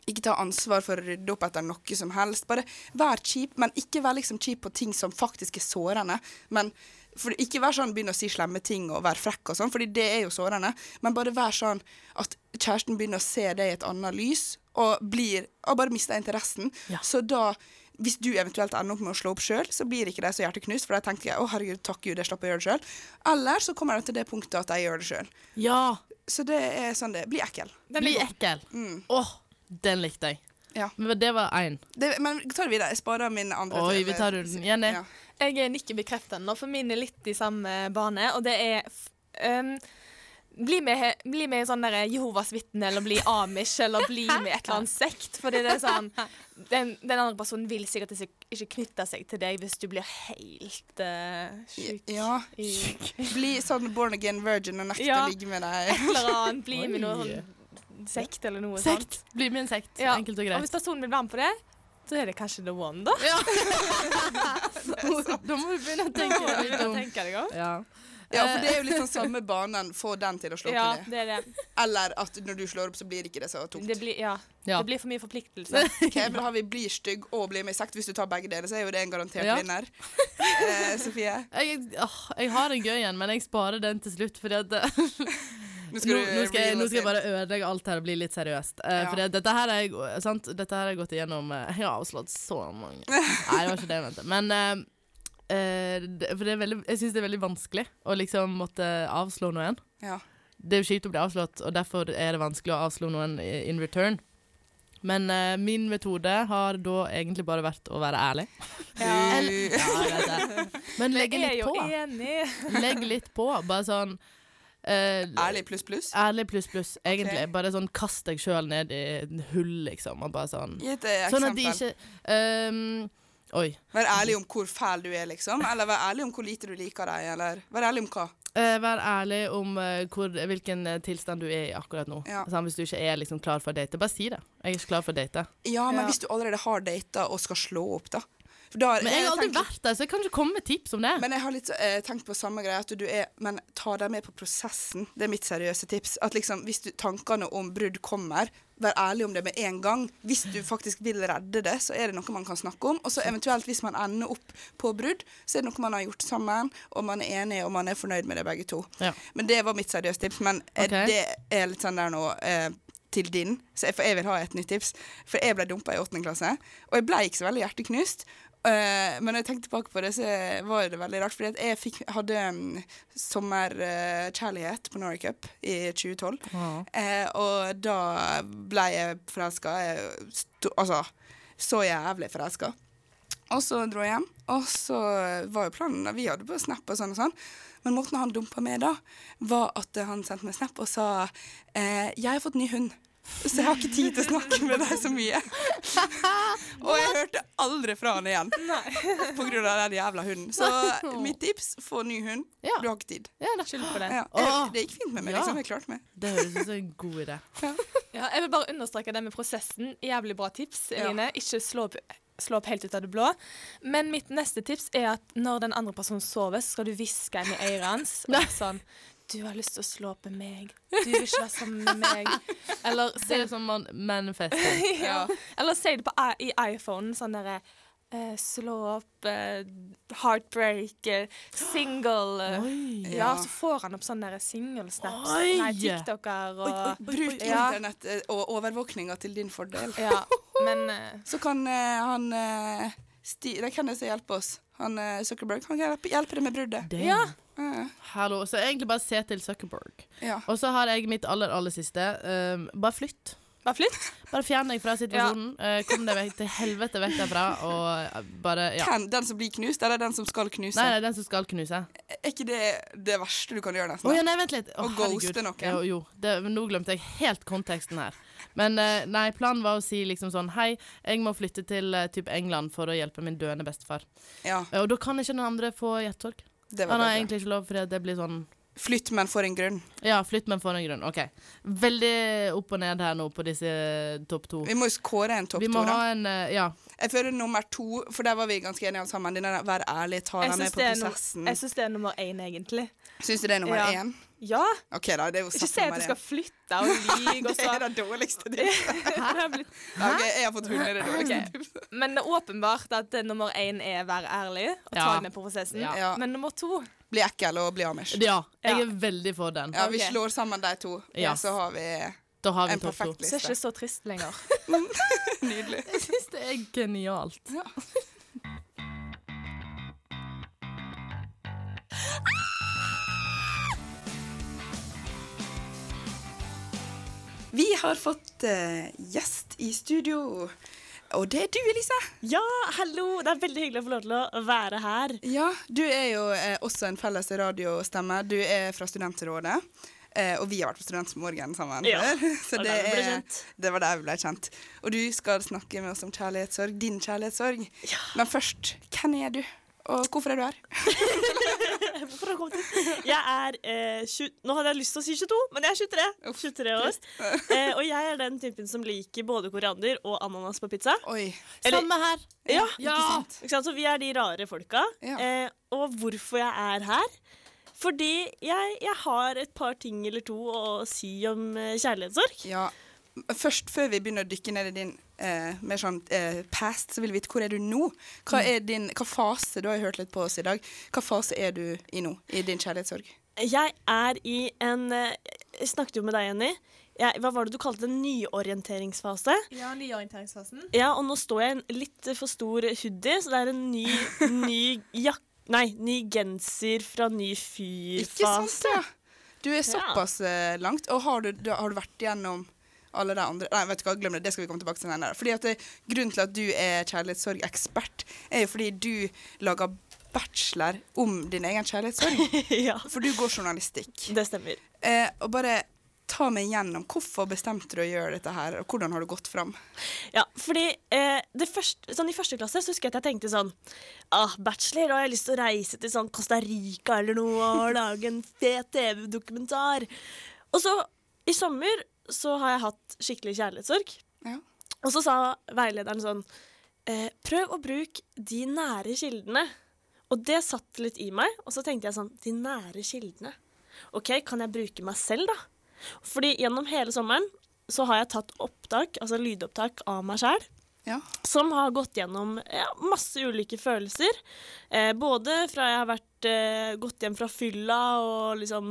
Speaker 3: ikke ta ansvar for å rydde opp etter noe som helst. Bare vær kjip, men ikke vær liksom kjip på ting som faktisk er sårende. Men for Ikke vær sånn begynn å si slemme ting og være frekk og sånn, fordi det er jo sårende. Men bare vær sånn at kjæresten begynner å se deg i et annet lys, og blir Og bare mister interessen.
Speaker 2: Ja.
Speaker 3: Så da hvis du eventuelt ender opp med å slå opp sjøl, så blir ikke de så hjerteknust, for da tenker jeg å herregud, takk Gud, jeg slapp å gjøre det sjøl. Eller så kommer de til det punktet at jeg gjør det sjøl.
Speaker 2: Ja!
Speaker 3: Så det er sånn det Bli ekkel.
Speaker 1: Den
Speaker 2: Bli
Speaker 1: ekkel. Åh,
Speaker 2: ekkel.
Speaker 3: Mm.
Speaker 2: Åh, den likte jeg.
Speaker 3: Ja.
Speaker 2: Men det var én.
Speaker 3: Men men ta det videre. Jeg sparer min andre
Speaker 2: Oi, vi tar runden. Jenny.
Speaker 3: Ja.
Speaker 1: Jeg er nikker bekreftende for min er litt i samme bane, og det er f um, bli med, bli med i sånn der Jehovas vitne, eller bli amish, eller bli med i et eller annet sekt. Fordi det er sånn Den, den andre personen vil sikkert ikke, ikke knytte seg til deg hvis du blir helt uh, sjuk.
Speaker 3: Ja. Bli sånn born again virgin og nekte
Speaker 1: Ja.
Speaker 3: å ligge med deg.
Speaker 1: et eller annet. Bli med i noe sånn sekt eller noe sånt.
Speaker 2: Bli med i en sekt.
Speaker 1: Ja.
Speaker 2: Enkelt og greit.
Speaker 1: Og hvis personen vil være med på det, så er det kanskje the one, da.
Speaker 2: da må du begynne å tenke litt
Speaker 1: Da
Speaker 2: om ja.
Speaker 3: Ja, for det er jo litt sånn samme banen. Få den til å slå
Speaker 1: Ja,
Speaker 3: opp i det.
Speaker 1: det er det.
Speaker 3: Eller at når du slår opp, så blir ikke det så tungt.
Speaker 1: Det blir, ja.
Speaker 2: Ja.
Speaker 1: Det blir for mye forpliktelse.
Speaker 3: Ok, men Da har vi blir stygg og blir med i sekt. Hvis du tar begge deler, så er jo det en garantert
Speaker 2: Ja.
Speaker 3: vinner. Eh, Sofie,
Speaker 2: Jeg, åh, jeg har en gøy en, men jeg sparer den til slutt. Fordi at eh,
Speaker 3: nå skal
Speaker 2: nå, skal nå skal jeg bare ødelegge alt her og bli litt seriøst. Uh,
Speaker 3: Ja.
Speaker 2: For det, dette her, er, sant? dette her har jeg gått igjennom uh, Jeg har avslått så mange. Nei, det var ikke det jeg mente. Men uh, eh, det, For det er veldig, jeg syns det er veldig vanskelig å liksom måtte avslå noen.
Speaker 3: Ja.
Speaker 2: Det er jo kjipt å bli avslått, og derfor er det vanskelig å avslå noen in return. Men uh, min metode har da egentlig bare vært å være ærlig.
Speaker 1: Ja.
Speaker 3: Eller,
Speaker 2: Ja. Men legge
Speaker 1: Jeg er
Speaker 2: litt
Speaker 1: jo
Speaker 2: på.
Speaker 1: enig.
Speaker 2: Legg litt på. Bare sånn eh,
Speaker 3: ærlig pluss pluss.
Speaker 2: Ærlig pluss pluss, egentlig.
Speaker 3: Okay.
Speaker 2: Bare sånn kast deg sjøl ned i en hull, liksom. Og bare sånn
Speaker 3: Gi et eksempel.
Speaker 2: Sånn at de ikke um, Oi.
Speaker 3: Vær ærlig om hvor fæl du er, liksom. Eller vær ærlig om hvor lite du liker deg. Eller vær ærlig om hva.
Speaker 2: Eh, vær ærlig om eh, hvor, hvilken eh, tilstand du er i akkurat nå.
Speaker 3: Ja.
Speaker 2: Sånn, hvis du ikke er liksom klar for å date, bare si det. Jeg er ikke klar for å date.
Speaker 3: Ja, men
Speaker 1: Ja.
Speaker 3: hvis du allerede har data og skal slå opp, da. Da
Speaker 2: Men jeg har aldri
Speaker 3: tenker-
Speaker 2: vært der, så jeg kan ikke komme med tips om det.
Speaker 3: Men jeg har litt eh, tenkt på samme greie, at du er Men ta deg med på prosessen. Det er mitt seriøse tips. At liksom, hvis du, tankene om brudd kommer, vær ærlig om det med en gang. Hvis du faktisk vil redde det, så er det noe man kan snakke om. Og så eventuelt, hvis man ender opp på brudd, så er det noe man har gjort sammen, og man er enig, og man er fornøyd med det begge to.
Speaker 2: Ja.
Speaker 3: Men det var mitt seriøse tips. Men eh,
Speaker 2: Ok.
Speaker 3: det er litt sånn der nå eh, til din, så jeg, for jeg vil ha et nytt tips. For jeg ble dumpa i åttende klasse, og jeg ble ikke så veldig hjerteknust. Eh, men når jeg tenkte tilbake på det, så var det veldig rart. Fordi at jeg fikk, hadde um, sommerkjærlighet på Norway Cup i 2012.
Speaker 2: Wow.
Speaker 3: Uh, og da ble jeg forelska. Altså så jævlig forelska. Og så dro jeg hjem, og så var jo planen Vi hadde på Snap og sånn og sånn. Men måten han dumpa med da, var at han sendte meg Snap og sa eh, 'Jeg har fått ny hund'. Så jeg har ikke tid til å snakke med deg så mye. og jeg hørte aldri fra han igjen på grunn av den jævla hunden. Så mitt tips få ny hund.
Speaker 2: Ja.
Speaker 3: Du har ikke tid.
Speaker 2: Ja, da.
Speaker 1: Skyld på det.
Speaker 3: Ja, jeg, det gikk fint med meg. Liksom, Jeg klarte meg.
Speaker 2: Det høres ut som en god idé.
Speaker 1: Ja, jeg vil bare understreke det med prosessen. Jævlig bra tips,
Speaker 3: Ja.
Speaker 1: Eline. Ikke slå opp, slå opp helt ut av det blå. Men mitt neste tips er at når den andre personen sover, så skal du hviske inn i øret hans og sånn Du har lyst til å slå med meg. Du vil ikke være sammen med meg. Eller
Speaker 2: Det
Speaker 1: si
Speaker 2: er som man manifester.
Speaker 1: ja. Eller si det på, i- iPhone, sånn derre uh, Slå opp uh, Heartbreak, uh, single
Speaker 2: Oi.
Speaker 1: ja.
Speaker 3: Ja.
Speaker 1: så får han opp sånne single-snaps. Nei, TikToker og
Speaker 3: Bruk
Speaker 1: Ja.
Speaker 3: internett og overvåkninga til din fordel.
Speaker 1: Ja, men
Speaker 3: Så kan han sti, Det kan jeg si hjelpe oss. Han Zuckerberg kan hjelpe, hjelpe deg med bruddet.
Speaker 2: Damn.
Speaker 1: Ja.
Speaker 2: Hallo. Så egentlig bare se til Zuckerberg.
Speaker 3: ja.
Speaker 2: Og så har jeg mitt aller, aller siste. Um, bare flytt.
Speaker 1: bare flytt.
Speaker 2: Bare fjern deg fra situasjonen. Eh, kom deg vekk til helvete vekk derfra, og eh, bare Ja.
Speaker 3: Hvem? Den som blir knust, eller den som skal knuse?
Speaker 2: Nei, er den som skal knuse.
Speaker 3: Er ikke det det verste du kan gjøre,
Speaker 2: nesten?
Speaker 3: nesten?
Speaker 2: ja, nei, vent litt. Å,
Speaker 3: ghoste noen.
Speaker 2: Jo, jo. Det, nå glemte jeg helt konteksten her. Men uh, nei, planen var å si liksom sånn Hei, jeg må flytte til uh, typ England for å hjelpe min døende bestefar.
Speaker 3: Ja,
Speaker 2: og da kan ikke den andre få hjertesorg.
Speaker 3: Det var
Speaker 2: Han har
Speaker 3: bedre.
Speaker 2: egentlig ikke lov, for det blir sånn
Speaker 3: Flytt, men for en grunn.
Speaker 2: Ja, flytt, men for en grunn. OK. Veldig opp og ned her nå på disse topp to.
Speaker 3: Vi må jo kåre en topp
Speaker 2: Vi
Speaker 3: to. da.
Speaker 2: ha en eh, Ja.
Speaker 3: Jeg føler nummer to, for der var vi ganske enige alle sammen. Denne Vær ærlig, ta deg med på
Speaker 1: no-
Speaker 3: prosessen.
Speaker 1: jeg synes det er nummer én, egentlig.
Speaker 3: Syns du det er nummer
Speaker 1: Ja.
Speaker 3: én?
Speaker 1: Ja!
Speaker 3: OK, da. Det er jo
Speaker 1: Ikke si at du skal flytte og lyve.
Speaker 3: Det er det dårligste tipset.
Speaker 1: Blitt-
Speaker 3: Ja, ok, jeg har fått hund, det det dårligste
Speaker 1: Ok.
Speaker 3: tipset.
Speaker 1: Men det er åpenbart at nummer én er være ærlig og ta
Speaker 2: Ja.
Speaker 1: med på prosessen.
Speaker 2: Ja.
Speaker 3: Ja.
Speaker 1: Men nummer to
Speaker 3: Bli ekkel og bli amish.
Speaker 2: Ja, jeg er veldig for den.
Speaker 3: Ja, vi slår sammen de to,
Speaker 2: Ja.
Speaker 3: så har vi
Speaker 2: Da har vi
Speaker 3: en perfekt liste.
Speaker 1: så er det ikke så trist lenger.
Speaker 3: Nydelig.
Speaker 2: Jeg syns det er genialt.
Speaker 3: Vi har fått uh, gjest i studio, og det er du, Elise.
Speaker 4: Ja, hallo! Det er veldig hyggelig å få lov til å være her.
Speaker 3: Ja, du er jo eh, også en felles radiostemme. Du er fra Studentrådet. Eh, og vi har vært på Studentmorgen sammen
Speaker 4: Ja,
Speaker 3: der. Så
Speaker 4: det
Speaker 3: det, er, det var der vi ble kjent. Og du skal snakke med oss om kjærlighetssorg. Din kjærlighetssorg. Ja. Men først, hvem er du? Og hvorfor er du her?
Speaker 4: Hvorfor har du kommet hit? Jeg er eh, 20, Nå hadde jeg lyst til å si 22, men jeg er 23.
Speaker 3: Uff,
Speaker 4: 23 år. Eh, og jeg er den typen som liker både koriander og ananas på pizza.
Speaker 3: Oi.
Speaker 4: Eller-
Speaker 2: Samme her.
Speaker 4: Ja,
Speaker 2: Ja.
Speaker 4: Ikke sant? Så vi er de rare folka.
Speaker 3: Ja.
Speaker 4: Eh, og hvorfor jeg er her? Fordi jeg, jeg har et par ting eller to å si om eh, kjærlighetssorg.
Speaker 3: Ja. Først, før vi begynner å dykke ned i din eh, mer sånn eh, past, så vil vi vite hvor er du nå? Hva er din, hva fase, du har jo hørt litt på oss i dag, hva fase er du i nå i din kjærlighetssorg?
Speaker 4: Jeg er i en eh, Jeg snakket jo med deg, Jenny. Jeg, hva var det du kalte det? En nyorienteringsfase.
Speaker 1: Ja, nyorienteringsfasen.
Speaker 4: Ja, og nå står jeg i en litt for stor hoodie, så det er en ny, ny jak... Nei, ny genser fra ny
Speaker 3: Ikke sant, ja? Du er såpass ja. langt, og har du, du, har du vært igjennom alle de andre Nei, vet du hva, glem det. Det skal vi komme tilbake til senere. Fordi at det, Grunnen til at du er kjærlighetssorgekspert, er jo fordi du lager bachelor om din egen kjærlighetssorg.
Speaker 4: ja,
Speaker 3: For du går journalistikk.
Speaker 4: det stemmer.
Speaker 3: Eh, og bare ta meg gjennom hvorfor bestemte du å gjøre dette her, og hvordan har du gått fram?
Speaker 4: Ja, fordi eh, det første, sånn I første klasse så husker jeg at jeg tenkte sånn ah, Bachelor, og jeg har lyst til å reise til sånn Costa Rica eller noe og lage en fet TV-dokumentar. Og så, i sommer, så har jeg hatt skikkelig kjærlighetssorg.
Speaker 3: Ja.
Speaker 4: Og så sa veilederen sånn eh, Prøv å bruke de nære kildene. Og det satt litt i meg, og så tenkte jeg sånn De nære kildene. OK, kan jeg bruke meg selv, da? Fordi gjennom hele sommeren så har jeg tatt opptak, altså lydopptak av meg sjæl.
Speaker 3: Ja.
Speaker 4: Som har gått gjennom ja, masse ulike følelser. Eh, både fra jeg har vært, eh, gått hjem fra fylla og liksom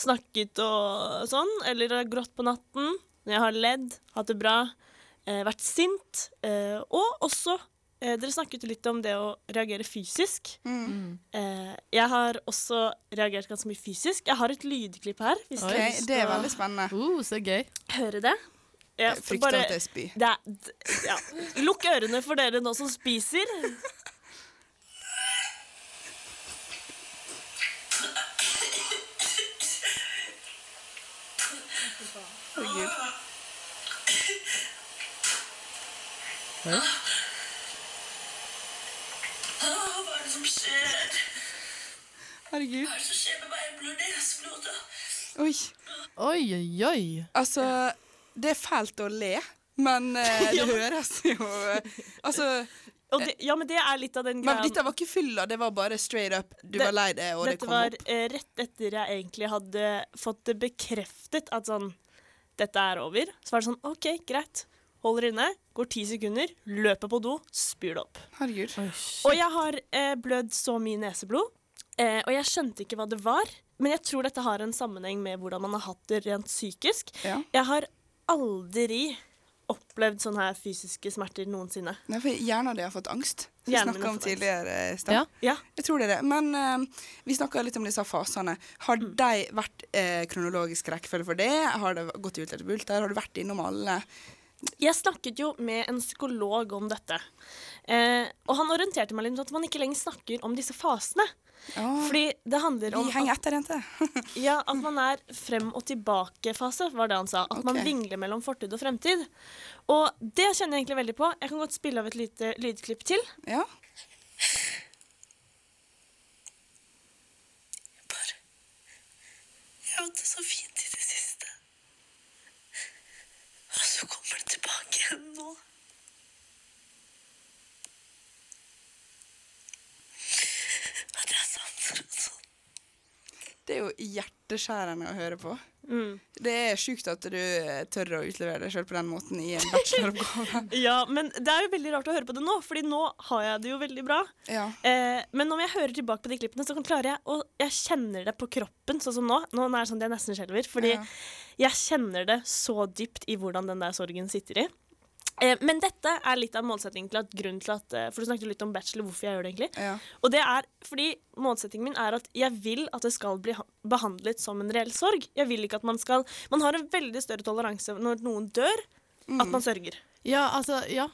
Speaker 4: snakket og sånn, eller har grått på natten. Når jeg har ledd, hatt det bra, eh, vært sint. Eh, og også eh, Dere snakket litt om det å reagere fysisk.
Speaker 3: Mm.
Speaker 4: Eh, jeg har også reagert ganske mye fysisk. Jeg har et lydklipp her. Lyst
Speaker 3: det er veldig spennende.
Speaker 2: Uh, så gøy.
Speaker 4: høre det. Jeg
Speaker 3: Jeg frykter
Speaker 4: bare-
Speaker 3: at jeg spyr.
Speaker 4: det er, ja. Lukk ørene for dere nå som spiser.
Speaker 3: Herregud.
Speaker 5: Hva er det som skjer?
Speaker 3: Herregud.
Speaker 5: Hva er det som skjer med meg? Jeg blør neseblod.
Speaker 3: Oi.
Speaker 2: Oi, oi, oi.
Speaker 3: Altså, det er fælt å le, men eh, det høres jo eh, Altså,
Speaker 4: Og det, ja, men det er litt av den
Speaker 3: men
Speaker 4: greia.
Speaker 3: dette var ikke fylla, det var bare straight up. Du
Speaker 4: Det-
Speaker 3: var lei det, og det kom opp.
Speaker 4: Dette var rett etter jeg egentlig hadde fått det bekreftet at sånn Dette er over. Så var det sånn OK, greit. Holder inne. Går ti sekunder. Løper på do. Spyr det opp.
Speaker 3: Herregud.
Speaker 2: Oh,
Speaker 4: Og jeg har eh, blødd så mye neseblod, eh, og jeg skjønte ikke hva det var. Men jeg tror dette har en sammenheng med hvordan man har hatt det rent psykisk.
Speaker 3: Ja.
Speaker 4: Jeg har aldri opplevd sånne her fysiske smerter noensinne.
Speaker 3: Nei, for hjernen din har fått angst. Vi
Speaker 4: Hjernen
Speaker 3: snakka om tidligere i stad.
Speaker 2: Ja.
Speaker 4: Ja.
Speaker 3: Jeg tror det er det. Men uh, vi snakka litt om disse fasene. Har
Speaker 4: Mm.
Speaker 3: de vært uh, kronologisk rekkefølge for det? Har det gått i etter bulter? Har du vært innom alle?
Speaker 4: Jeg snakket jo med en psykolog om dette. Eh, og han orienterte meg litt om at man ikke lenger snakker om disse fasene.
Speaker 3: Ah,
Speaker 4: Fordi det handler om
Speaker 3: vi henger etter, jente.
Speaker 4: ja, at man er frem- og tilbake-fase, var det han sa. At man vingler mellom fortid og fremtid. Og det kjenner jeg egentlig veldig på. Jeg kan godt spille av et lite lydklipp til.
Speaker 3: Ja.
Speaker 5: Jeg Bare Jeg har hatt det så fint i det siste. Og så kommer det tilbake igjen nå. At jeg savner det sånn.
Speaker 3: Det er jo hjerteskjærende å høre på.
Speaker 4: Mm.
Speaker 3: Det er sjukt at du tør å utlevere deg sjøl på den måten i en bacheloroppgave.
Speaker 4: Ja, men det er jo veldig rart å høre på det nå, Fordi nå har jeg det jo veldig bra.
Speaker 3: Ja.
Speaker 4: Eh, men når jeg hører tilbake på de klippene, så klarer jeg Og jeg kjenner det på kroppen, sånn som nå. Nå er det sånn at jeg nesten skjelver. Fordi
Speaker 3: Ja.
Speaker 4: jeg kjenner det så dypt i hvordan den der sorgen sitter i. Eh, men dette er litt av målsettingen til at grunnen til at eh, For du snakket litt om bachelor, hvorfor jeg gjør det egentlig.
Speaker 3: ja.
Speaker 4: Og det er fordi målsettingen min er at jeg vil at det skal bli behandlet som en reell sorg. Jeg vil ikke at man skal Man har en veldig større toleranse når noen dør, at man sørger.
Speaker 2: Ja, altså, ja.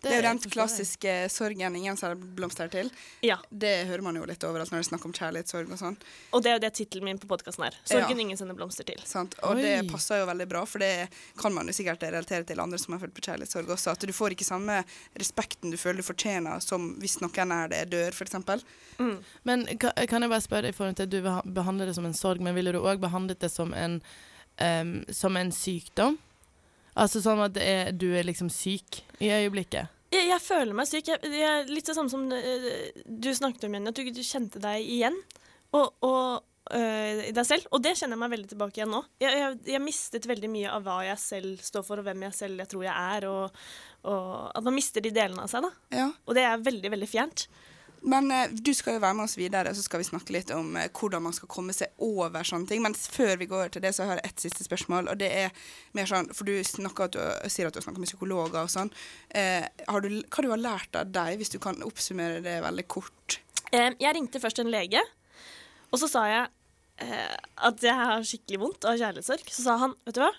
Speaker 3: Det er jo den klassiske sorgen ingen ser blomster til.
Speaker 4: Ja.
Speaker 3: Det hører man jo litt overalt når det er snakk om kjærlighetssorg og sånn.
Speaker 4: Og det er jo det tittelen min på podkasten er. Sorgen
Speaker 3: Ja.
Speaker 4: ingen sender blomster til.
Speaker 3: Sant? Og
Speaker 2: Oi.
Speaker 3: det passer jo veldig bra, for det kan man jo sikkert relatere til andre som har følt på kjærlighetssorg også. At du får ikke samme respekten du føler du fortjener som hvis noen er det dør, f.eks.
Speaker 2: Men kan jeg bare spørre i forhold til at du behandler det som en sorg, men ville du òg behandlet det som en, um, som en sykdom? Altså sånn at er, du er liksom syk i øyeblikket?
Speaker 4: Jeg, jeg føler meg syk. Jeg, jeg er litt det samme som eh, du snakket om, Jenny. At du, du kjente deg igjen og, og, eh, i deg selv. Og det kjenner jeg meg veldig tilbake igjen nå. Jeg, jeg, jeg mistet veldig mye av hva jeg selv står for, og hvem jeg selv jeg tror jeg er. Og, og at man mister de delene av seg. da.
Speaker 3: Ja.
Speaker 4: Og det er veldig, veldig fjernt.
Speaker 3: Men eh, du skal jo være med oss videre, så skal vi snakke litt om eh, hvordan man skal komme seg over sånne ting. Men før vi går til det, så har jeg ett siste spørsmål. Og det er mer sånn, for du, at du sier at du har snakket med psykologer og sånn. Eh, har du, hva du har lært av deg, hvis du kan oppsummere det veldig kort?
Speaker 4: Eh, jeg ringte først en lege, og så sa jeg eh, at jeg har skikkelig vondt av kjærlighetssorg. Så sa han, vet du hva?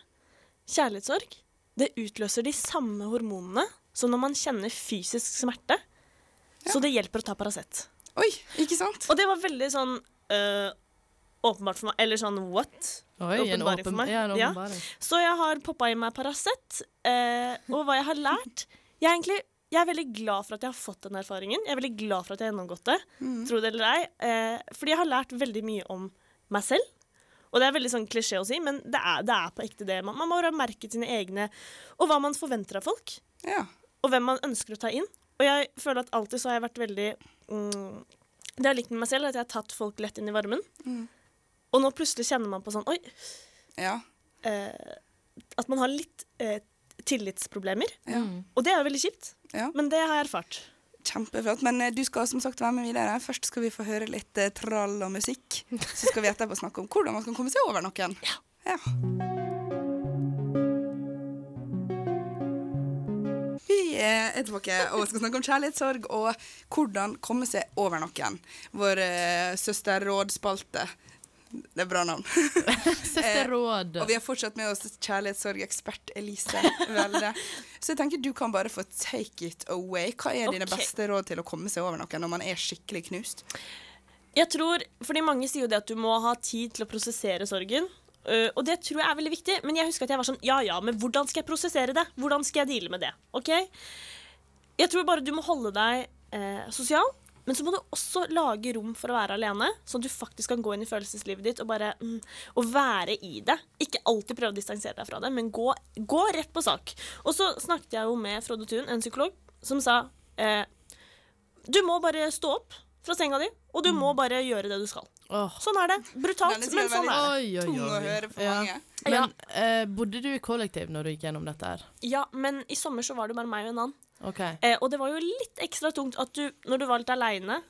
Speaker 4: Kjærlighetssorg, det utløser de samme hormonene som når man kjenner fysisk smerte. Så det hjelper å ta Paracet.
Speaker 3: Oi, ikke sant?
Speaker 4: Og det var veldig sånn øh, åpenbart for meg. Eller sånn what?
Speaker 2: Oi, en
Speaker 4: Åpenbaring for meg.
Speaker 2: ja,
Speaker 4: Ja. Så jeg har poppa i meg Paracet. Øh, og hva jeg har lært Jeg er egentlig jeg er veldig glad for at jeg har fått den erfaringen. Jeg er veldig glad for at jeg har gjennomgått det. Tro det eller ei. Øh, fordi jeg har lært veldig mye om meg selv. Og det er veldig sånn klisjé å si, men det er, det er på ekte det. Man, man må bare ha merket sine egne Og hva man forventer av folk.
Speaker 3: Ja.
Speaker 4: Og hvem man ønsker å ta inn. Og jeg føler at alltid så har jeg vært veldig mm, Det jeg har likt med meg selv, er at jeg har tatt folk lett inn i varmen. Og nå plutselig kjenner man på sånn Oi,
Speaker 3: ja.
Speaker 4: eh, at man har litt eh, tillitsproblemer.
Speaker 3: Ja.
Speaker 4: Og det er jo veldig kjipt,
Speaker 3: ja.
Speaker 4: men det har jeg erfart.
Speaker 3: Kjempeflott. Men eh, du skal som sagt være med videre. Først skal vi få høre litt eh, trall og musikk. Så skal vi etterpå snakke om hvordan man kan komme seg over noen. Ja. Vi er tilbake og skal snakke om kjærlighetssorg og hvordan komme seg over noen. Vår eh, søsterrådspalte. Det er bra navn.
Speaker 2: Søsterråd.
Speaker 3: Og vi har fortsatt med oss kjærlighetssorgekspert Elise Velde. Så jeg tenker du kan bare få take it away. Hva er dine beste råd til å komme seg over noen når man er skikkelig knust?
Speaker 4: Jeg tror, fordi Mange sier jo det at du må ha tid til å prosessere sorgen. Øh, og det tror jeg er veldig viktig. Men jeg husker at jeg var sånn Ja ja, men hvordan skal jeg prosessere det? Hvordan skal jeg deale med det? Ok? Jeg tror bare du må holde deg uh, sosial. Men så må du også lage rom for å være alene, sånn at du faktisk kan gå inn i følelseslivet ditt og bare mm, og være i det. Ikke alltid prøve å distansere deg fra det, men gå, gå rett på sak. Og så snakket jeg jo med Frode Thun, en psykolog, som sa uh, du må bare stå opp fra senga di, og du må bare gjøre det du skal.
Speaker 2: Åh.
Speaker 4: Sånn er det. Brutalt, men sånn er det.
Speaker 2: Oi, oi,
Speaker 3: Tung å høre for
Speaker 2: Ja.
Speaker 3: mange.
Speaker 2: Men eh, bodde du i kollektiv når du gikk gjennom dette her?
Speaker 4: Ja, men i sommer så var det bare meg og en annen.
Speaker 2: OK.
Speaker 4: Eh, og det var jo litt ekstra tungt at du, når du var litt aleine,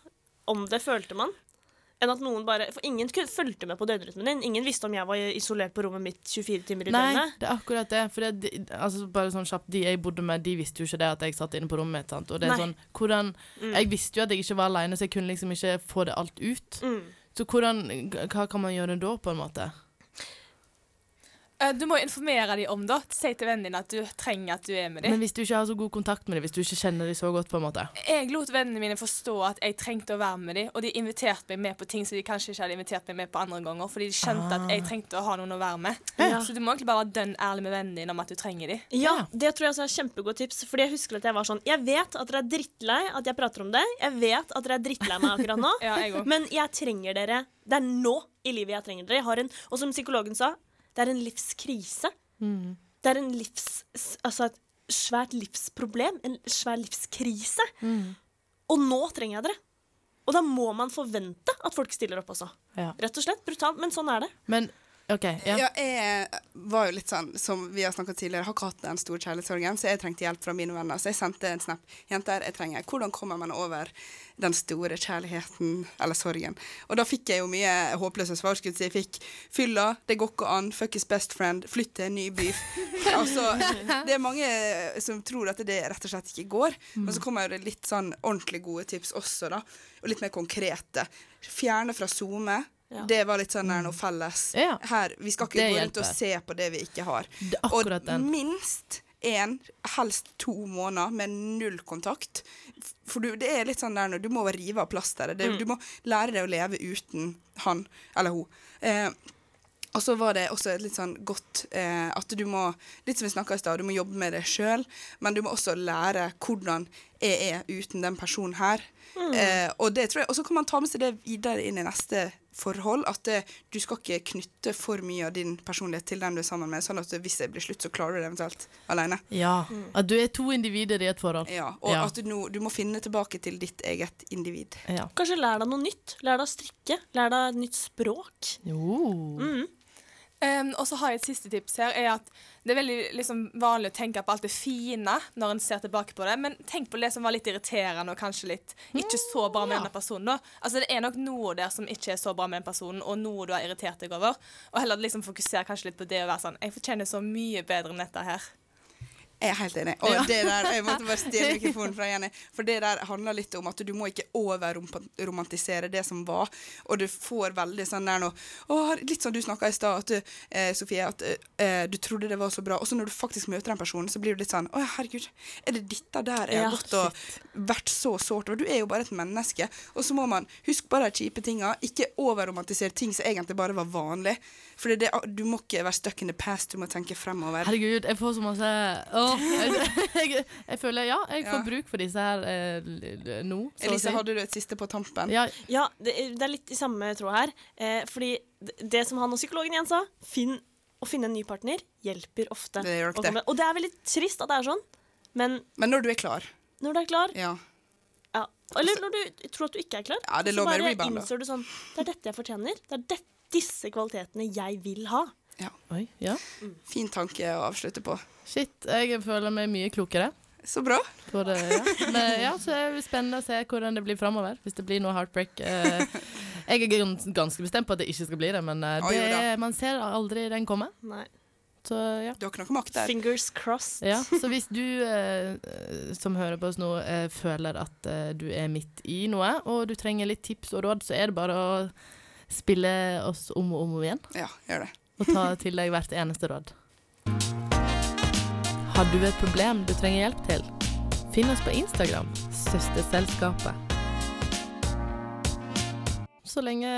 Speaker 4: om det følte man, enn at noen bare For ingen fulgte med på døgnrytmen din. Ingen visste om jeg var isolert på rommet mitt 24 timer i døgnet.
Speaker 2: Nei, det er akkurat det. For det, de, altså bare sånn kjapt, De jeg bodde med, de visste jo ikke det at jeg satt inne på rommet mitt. Sant? Og det er
Speaker 4: Nei.
Speaker 2: sånn, hvordan, Jeg visste jo at jeg ikke var aleine, så jeg kunne liksom ikke få det alt ut.
Speaker 4: Mm.
Speaker 2: Så hvordan, hva kan man gjøre da, på en måte?
Speaker 1: Eh, Du må informere dem om det. Si til vennen din at du trenger at du er med dem.
Speaker 2: Men hvis du ikke har så god kontakt med dem, hvis du ikke kjenner dem så godt, på en måte
Speaker 1: Jeg lot vennene mine forstå at jeg trengte å være med dem, og de inviterte meg med på ting som de kanskje ikke hadde invitert meg med på andre ganger, fordi de skjønte at jeg trengte å ha noen å være med.
Speaker 4: Ja.
Speaker 1: Så du må egentlig bare være dønn ærlig med vennene dine om at du trenger dem.
Speaker 4: Ja, det tror jeg også er kjempegodt tips. Fordi jeg husker at jeg var sånn Jeg vet at dere er drittlei at jeg prater om det. Jeg vet at dere er drittlei meg akkurat nå.
Speaker 1: Ja, jeg.
Speaker 4: Men jeg trenger dere. Det er nå i livet jeg trenger dere. Jeg har en, og som psykologen sa, det er en livskrise. Det er en livs... Altså et svært livsproblem. En svær livskrise. Og nå trenger jeg dere. Og da må man forvente at folk stiller opp også.
Speaker 2: Ja.
Speaker 4: Rett og slett. Brutalt, men sånn er det.
Speaker 2: Men OK. Ja.
Speaker 3: Ja, jeg var jo litt sånn, som vi har snakket tidligere, har ikke hatt den store kjærlighetssorgen, så jeg trengte hjelp fra mine venner. Så jeg sendte en snap. Jenter, jeg trenger Hvordan kommer man over den store kjærligheten, eller sorgen? Og da fikk jeg jo mye håpløse svar. skulle jeg si. Jeg fikk fylla, det går ikke an, fuck his best friend, flytt til en ny by. altså, det er mange som tror at det rett og slett ikke går. Men så kommer det litt sånn ordentlig gode tips også, da. Og litt mer konkrete. Fjerne fra SoMe.
Speaker 4: Ja.
Speaker 3: Det var litt sånn der noe felles.
Speaker 2: Ja.
Speaker 3: Her, Vi skal ikke
Speaker 2: Det
Speaker 3: gå rundt og se på det vi ikke har. Og
Speaker 2: den.
Speaker 3: minst én, helst to måneder med null kontakt. For du, det er litt sånn der når du må rive av plasteret. Mm. Du må lære deg å leve uten han eller hun. Eh, og så var det også litt sånn godt eh, at du må Litt som vi snakka i stad, du må jobbe med det sjøl, men du må også lære hvordan jeg er uten den personen her. Eh, og det tror jeg, og så kan man ta med seg det videre inn i neste forhold. At det, du skal ikke knytte for mye av din personlighet til den du er sammen med. Sånn at hvis det blir slutt, så klarer du det eventuelt alene.
Speaker 2: Ja. At du er to individer i et forhold.
Speaker 3: Ja, og
Speaker 2: Ja.
Speaker 3: at du, du må finne tilbake til ditt eget individ.
Speaker 2: Ja.
Speaker 4: Kanskje lær deg noe nytt. Lær deg å strikke. Lær deg et nytt språk.
Speaker 2: Jo.
Speaker 4: Mm.
Speaker 1: Um, og så har jeg et siste tips her, er at det er veldig liksom, vanlig å tenke på alt det fine når en ser tilbake på det, men tenk på det som var litt irriterende og kanskje litt ikke så bra med denne personen. da. Altså Det er nok noe der som ikke er så bra med den personen, og noe du har irritert deg over. Og heller liksom fokusere kanskje litt på det å være sånn Jeg fortjener så mye bedre enn dette her.
Speaker 3: Jeg er helt enig. Og
Speaker 2: Ja.
Speaker 3: det der, jeg måtte bare stjele mikrofonen fra Jenny. For det der handler litt om at du må ikke overromantisere det som var. Og du får veldig sånn der nå å, Litt sånn du snakka i stad, eh, Sofie, at eh, du trodde det var så bra. Og så når du faktisk møter den personen, så blir du litt sånn Å herregud, er det dette der jeg har gått og vært så sårt over? Du er jo bare et menneske. Og så må man huske bare de kjipe tinga. Ikke overromantisere ting som egentlig bare var vanlig. For det, du må ikke være stuck in the past, du må tenke fremover.
Speaker 2: Herregud, jeg får så masse Åh, jeg, jeg, jeg føler ja, jeg får
Speaker 3: Ja.
Speaker 2: bruk for disse her eh, nå. så
Speaker 3: Elise,
Speaker 2: si.
Speaker 3: hadde du et siste på tampen?
Speaker 2: ja,
Speaker 4: Ja, det, det er litt i samme tråd her. Eh, fordi det, som han og psykologen igjen sa, finn, å finne en ny partner hjelper ofte.
Speaker 3: Det gjør
Speaker 4: det. Og det er veldig trist at det er sånn, men
Speaker 3: Men når du er klar,
Speaker 4: når du er klar
Speaker 3: ja.
Speaker 4: ja. Eller når du tror at du ikke er klar,
Speaker 3: Ja, det
Speaker 4: så bare
Speaker 3: rebound,
Speaker 4: innser du sånn Det er dette jeg fortjener. Det er det, disse kvalitetene jeg vil ha.
Speaker 2: Oi, ja.
Speaker 3: Fin tanke å avslutte på.
Speaker 2: Shit, jeg føler meg mye klokere.
Speaker 3: Så bra.
Speaker 2: Det, ja. Men ja, så er det spennende å se hvordan det blir framover. Hvis det blir noe heartbreak. Eh, jeg er ganske bestemt på at det ikke skal bli det, men eh, det,
Speaker 3: jo
Speaker 2: man ser aldri den komme.
Speaker 4: Nei.
Speaker 2: Så ja.
Speaker 3: Du har ikke noe makt der.
Speaker 4: Fingers crossed.
Speaker 2: ja. Så hvis du eh, eh, som hører på oss nå, eh, føler at eh, du er midt i noe, og du trenger litt tips og råd, så er det bare å spille oss om og om igjen.
Speaker 3: Ja, gjør det.
Speaker 2: Og ta til deg hvert eneste råd. Har du et problem du trenger hjelp til? Finn oss på Instagram, Søsterselskapet. Så lenge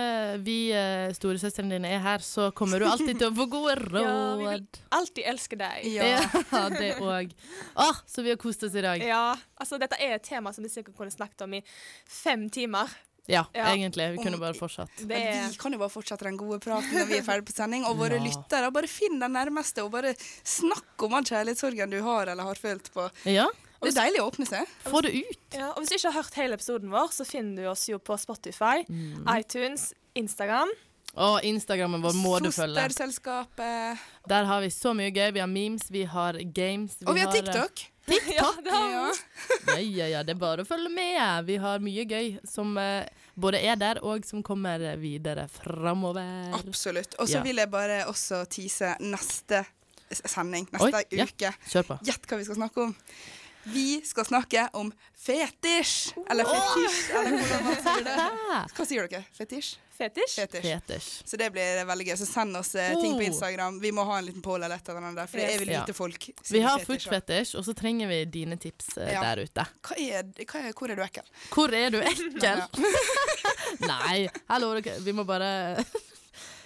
Speaker 2: vi eh, storesøstrene dine er her, så kommer du alltid til å få gode råd.
Speaker 1: Ja, vi vil alltid elske deg.
Speaker 3: Ja.
Speaker 2: Ja, det òg. Å, så vi har kost oss i dag.
Speaker 1: Ja, altså dette er et tema som vi sikkert kunne snakket om i fem timer.
Speaker 2: Ja,
Speaker 1: Ja.
Speaker 2: egentlig. Vi kunne bare fortsatt.
Speaker 1: Det er
Speaker 3: vi kan jo bare fortsette den gode praten når vi er ferdig på sending. Og våre
Speaker 2: Ja.
Speaker 3: lyttere, bare finn den nærmeste, og bare snakk om den kjærlighetssorgen du har eller har følt på.
Speaker 2: Ja,
Speaker 3: Det er deilig å åpne seg.
Speaker 2: få det ut.
Speaker 1: ja, og Hvis du ikke har hørt hele episoden vår, så finner du oss jo på Spotify,
Speaker 2: Mm.
Speaker 1: iTunes, Instagram.
Speaker 2: Og Instagrammen vår må du følge.
Speaker 3: Fosterselskapet.
Speaker 2: Der har vi så mye gøy. Vi har memes, vi har games.
Speaker 3: Og vi har
Speaker 2: eh,
Speaker 3: TikTok.
Speaker 1: Ja, det har
Speaker 3: Ja.
Speaker 2: Ja, ja, det er bare å følge med. Vi har mye gøy som uh, både er der, og som kommer videre framover.
Speaker 3: Absolutt. Og så
Speaker 2: Ja.
Speaker 3: vil jeg bare også tease neste sending, neste
Speaker 2: Oi, ja.
Speaker 3: uke. Gjett hva vi skal snakke om. Vi skal snakke om fetisj. Eller fetisj, eller hvordan man sier det. Hva sier dere? Fetisj?
Speaker 1: Fetisj.
Speaker 3: Fetisj.
Speaker 2: Fetisj.
Speaker 3: Så det blir veldig gøy. Så send oss eh, ting på
Speaker 2: Oh.
Speaker 3: Instagram. Vi må ha en liten poll eller et eller annet det for vel lite
Speaker 2: Ja.
Speaker 3: folk
Speaker 2: Vi har
Speaker 3: fetisjer.
Speaker 2: fetisj, og så trenger vi dine tips eh,
Speaker 3: Ja.
Speaker 2: der ute.
Speaker 3: Hva er, hva er, hvor er du ekkel?
Speaker 2: Hvor er du ekkel?
Speaker 3: Ja.
Speaker 2: Nei, hallo, vi må bare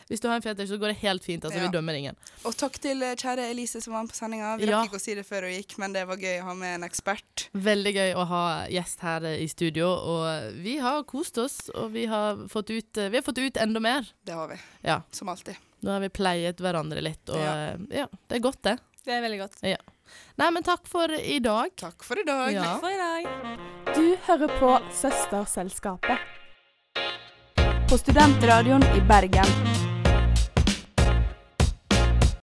Speaker 2: Hvis du har en fetisj, så går det helt fint. Altså,
Speaker 3: Ja.
Speaker 2: Vi dømmer ingen.
Speaker 3: Og takk til eh, kjære Elise som var med på sendinga. Vi
Speaker 2: Ja.
Speaker 3: rakk ikke å si det før hun gikk, men det var gøy å ha med en ekspert.
Speaker 2: Veldig gøy å ha gjest her i studio, og vi har kost oss. Og vi har fått ut, eh, vi har fått ut enda mer.
Speaker 3: Det har vi.
Speaker 2: Ja.
Speaker 3: Som alltid.
Speaker 2: Nå har vi pleiet hverandre litt, og
Speaker 3: Ja.
Speaker 2: eh, ja, det er godt, det.
Speaker 1: Det er veldig godt.
Speaker 2: Nei, men takk for i dag.
Speaker 3: Takk for i dag.
Speaker 2: Ja.
Speaker 1: Takk for i dag.
Speaker 6: Du hører på Søsterselskapet. På Studentradioen i Bergen.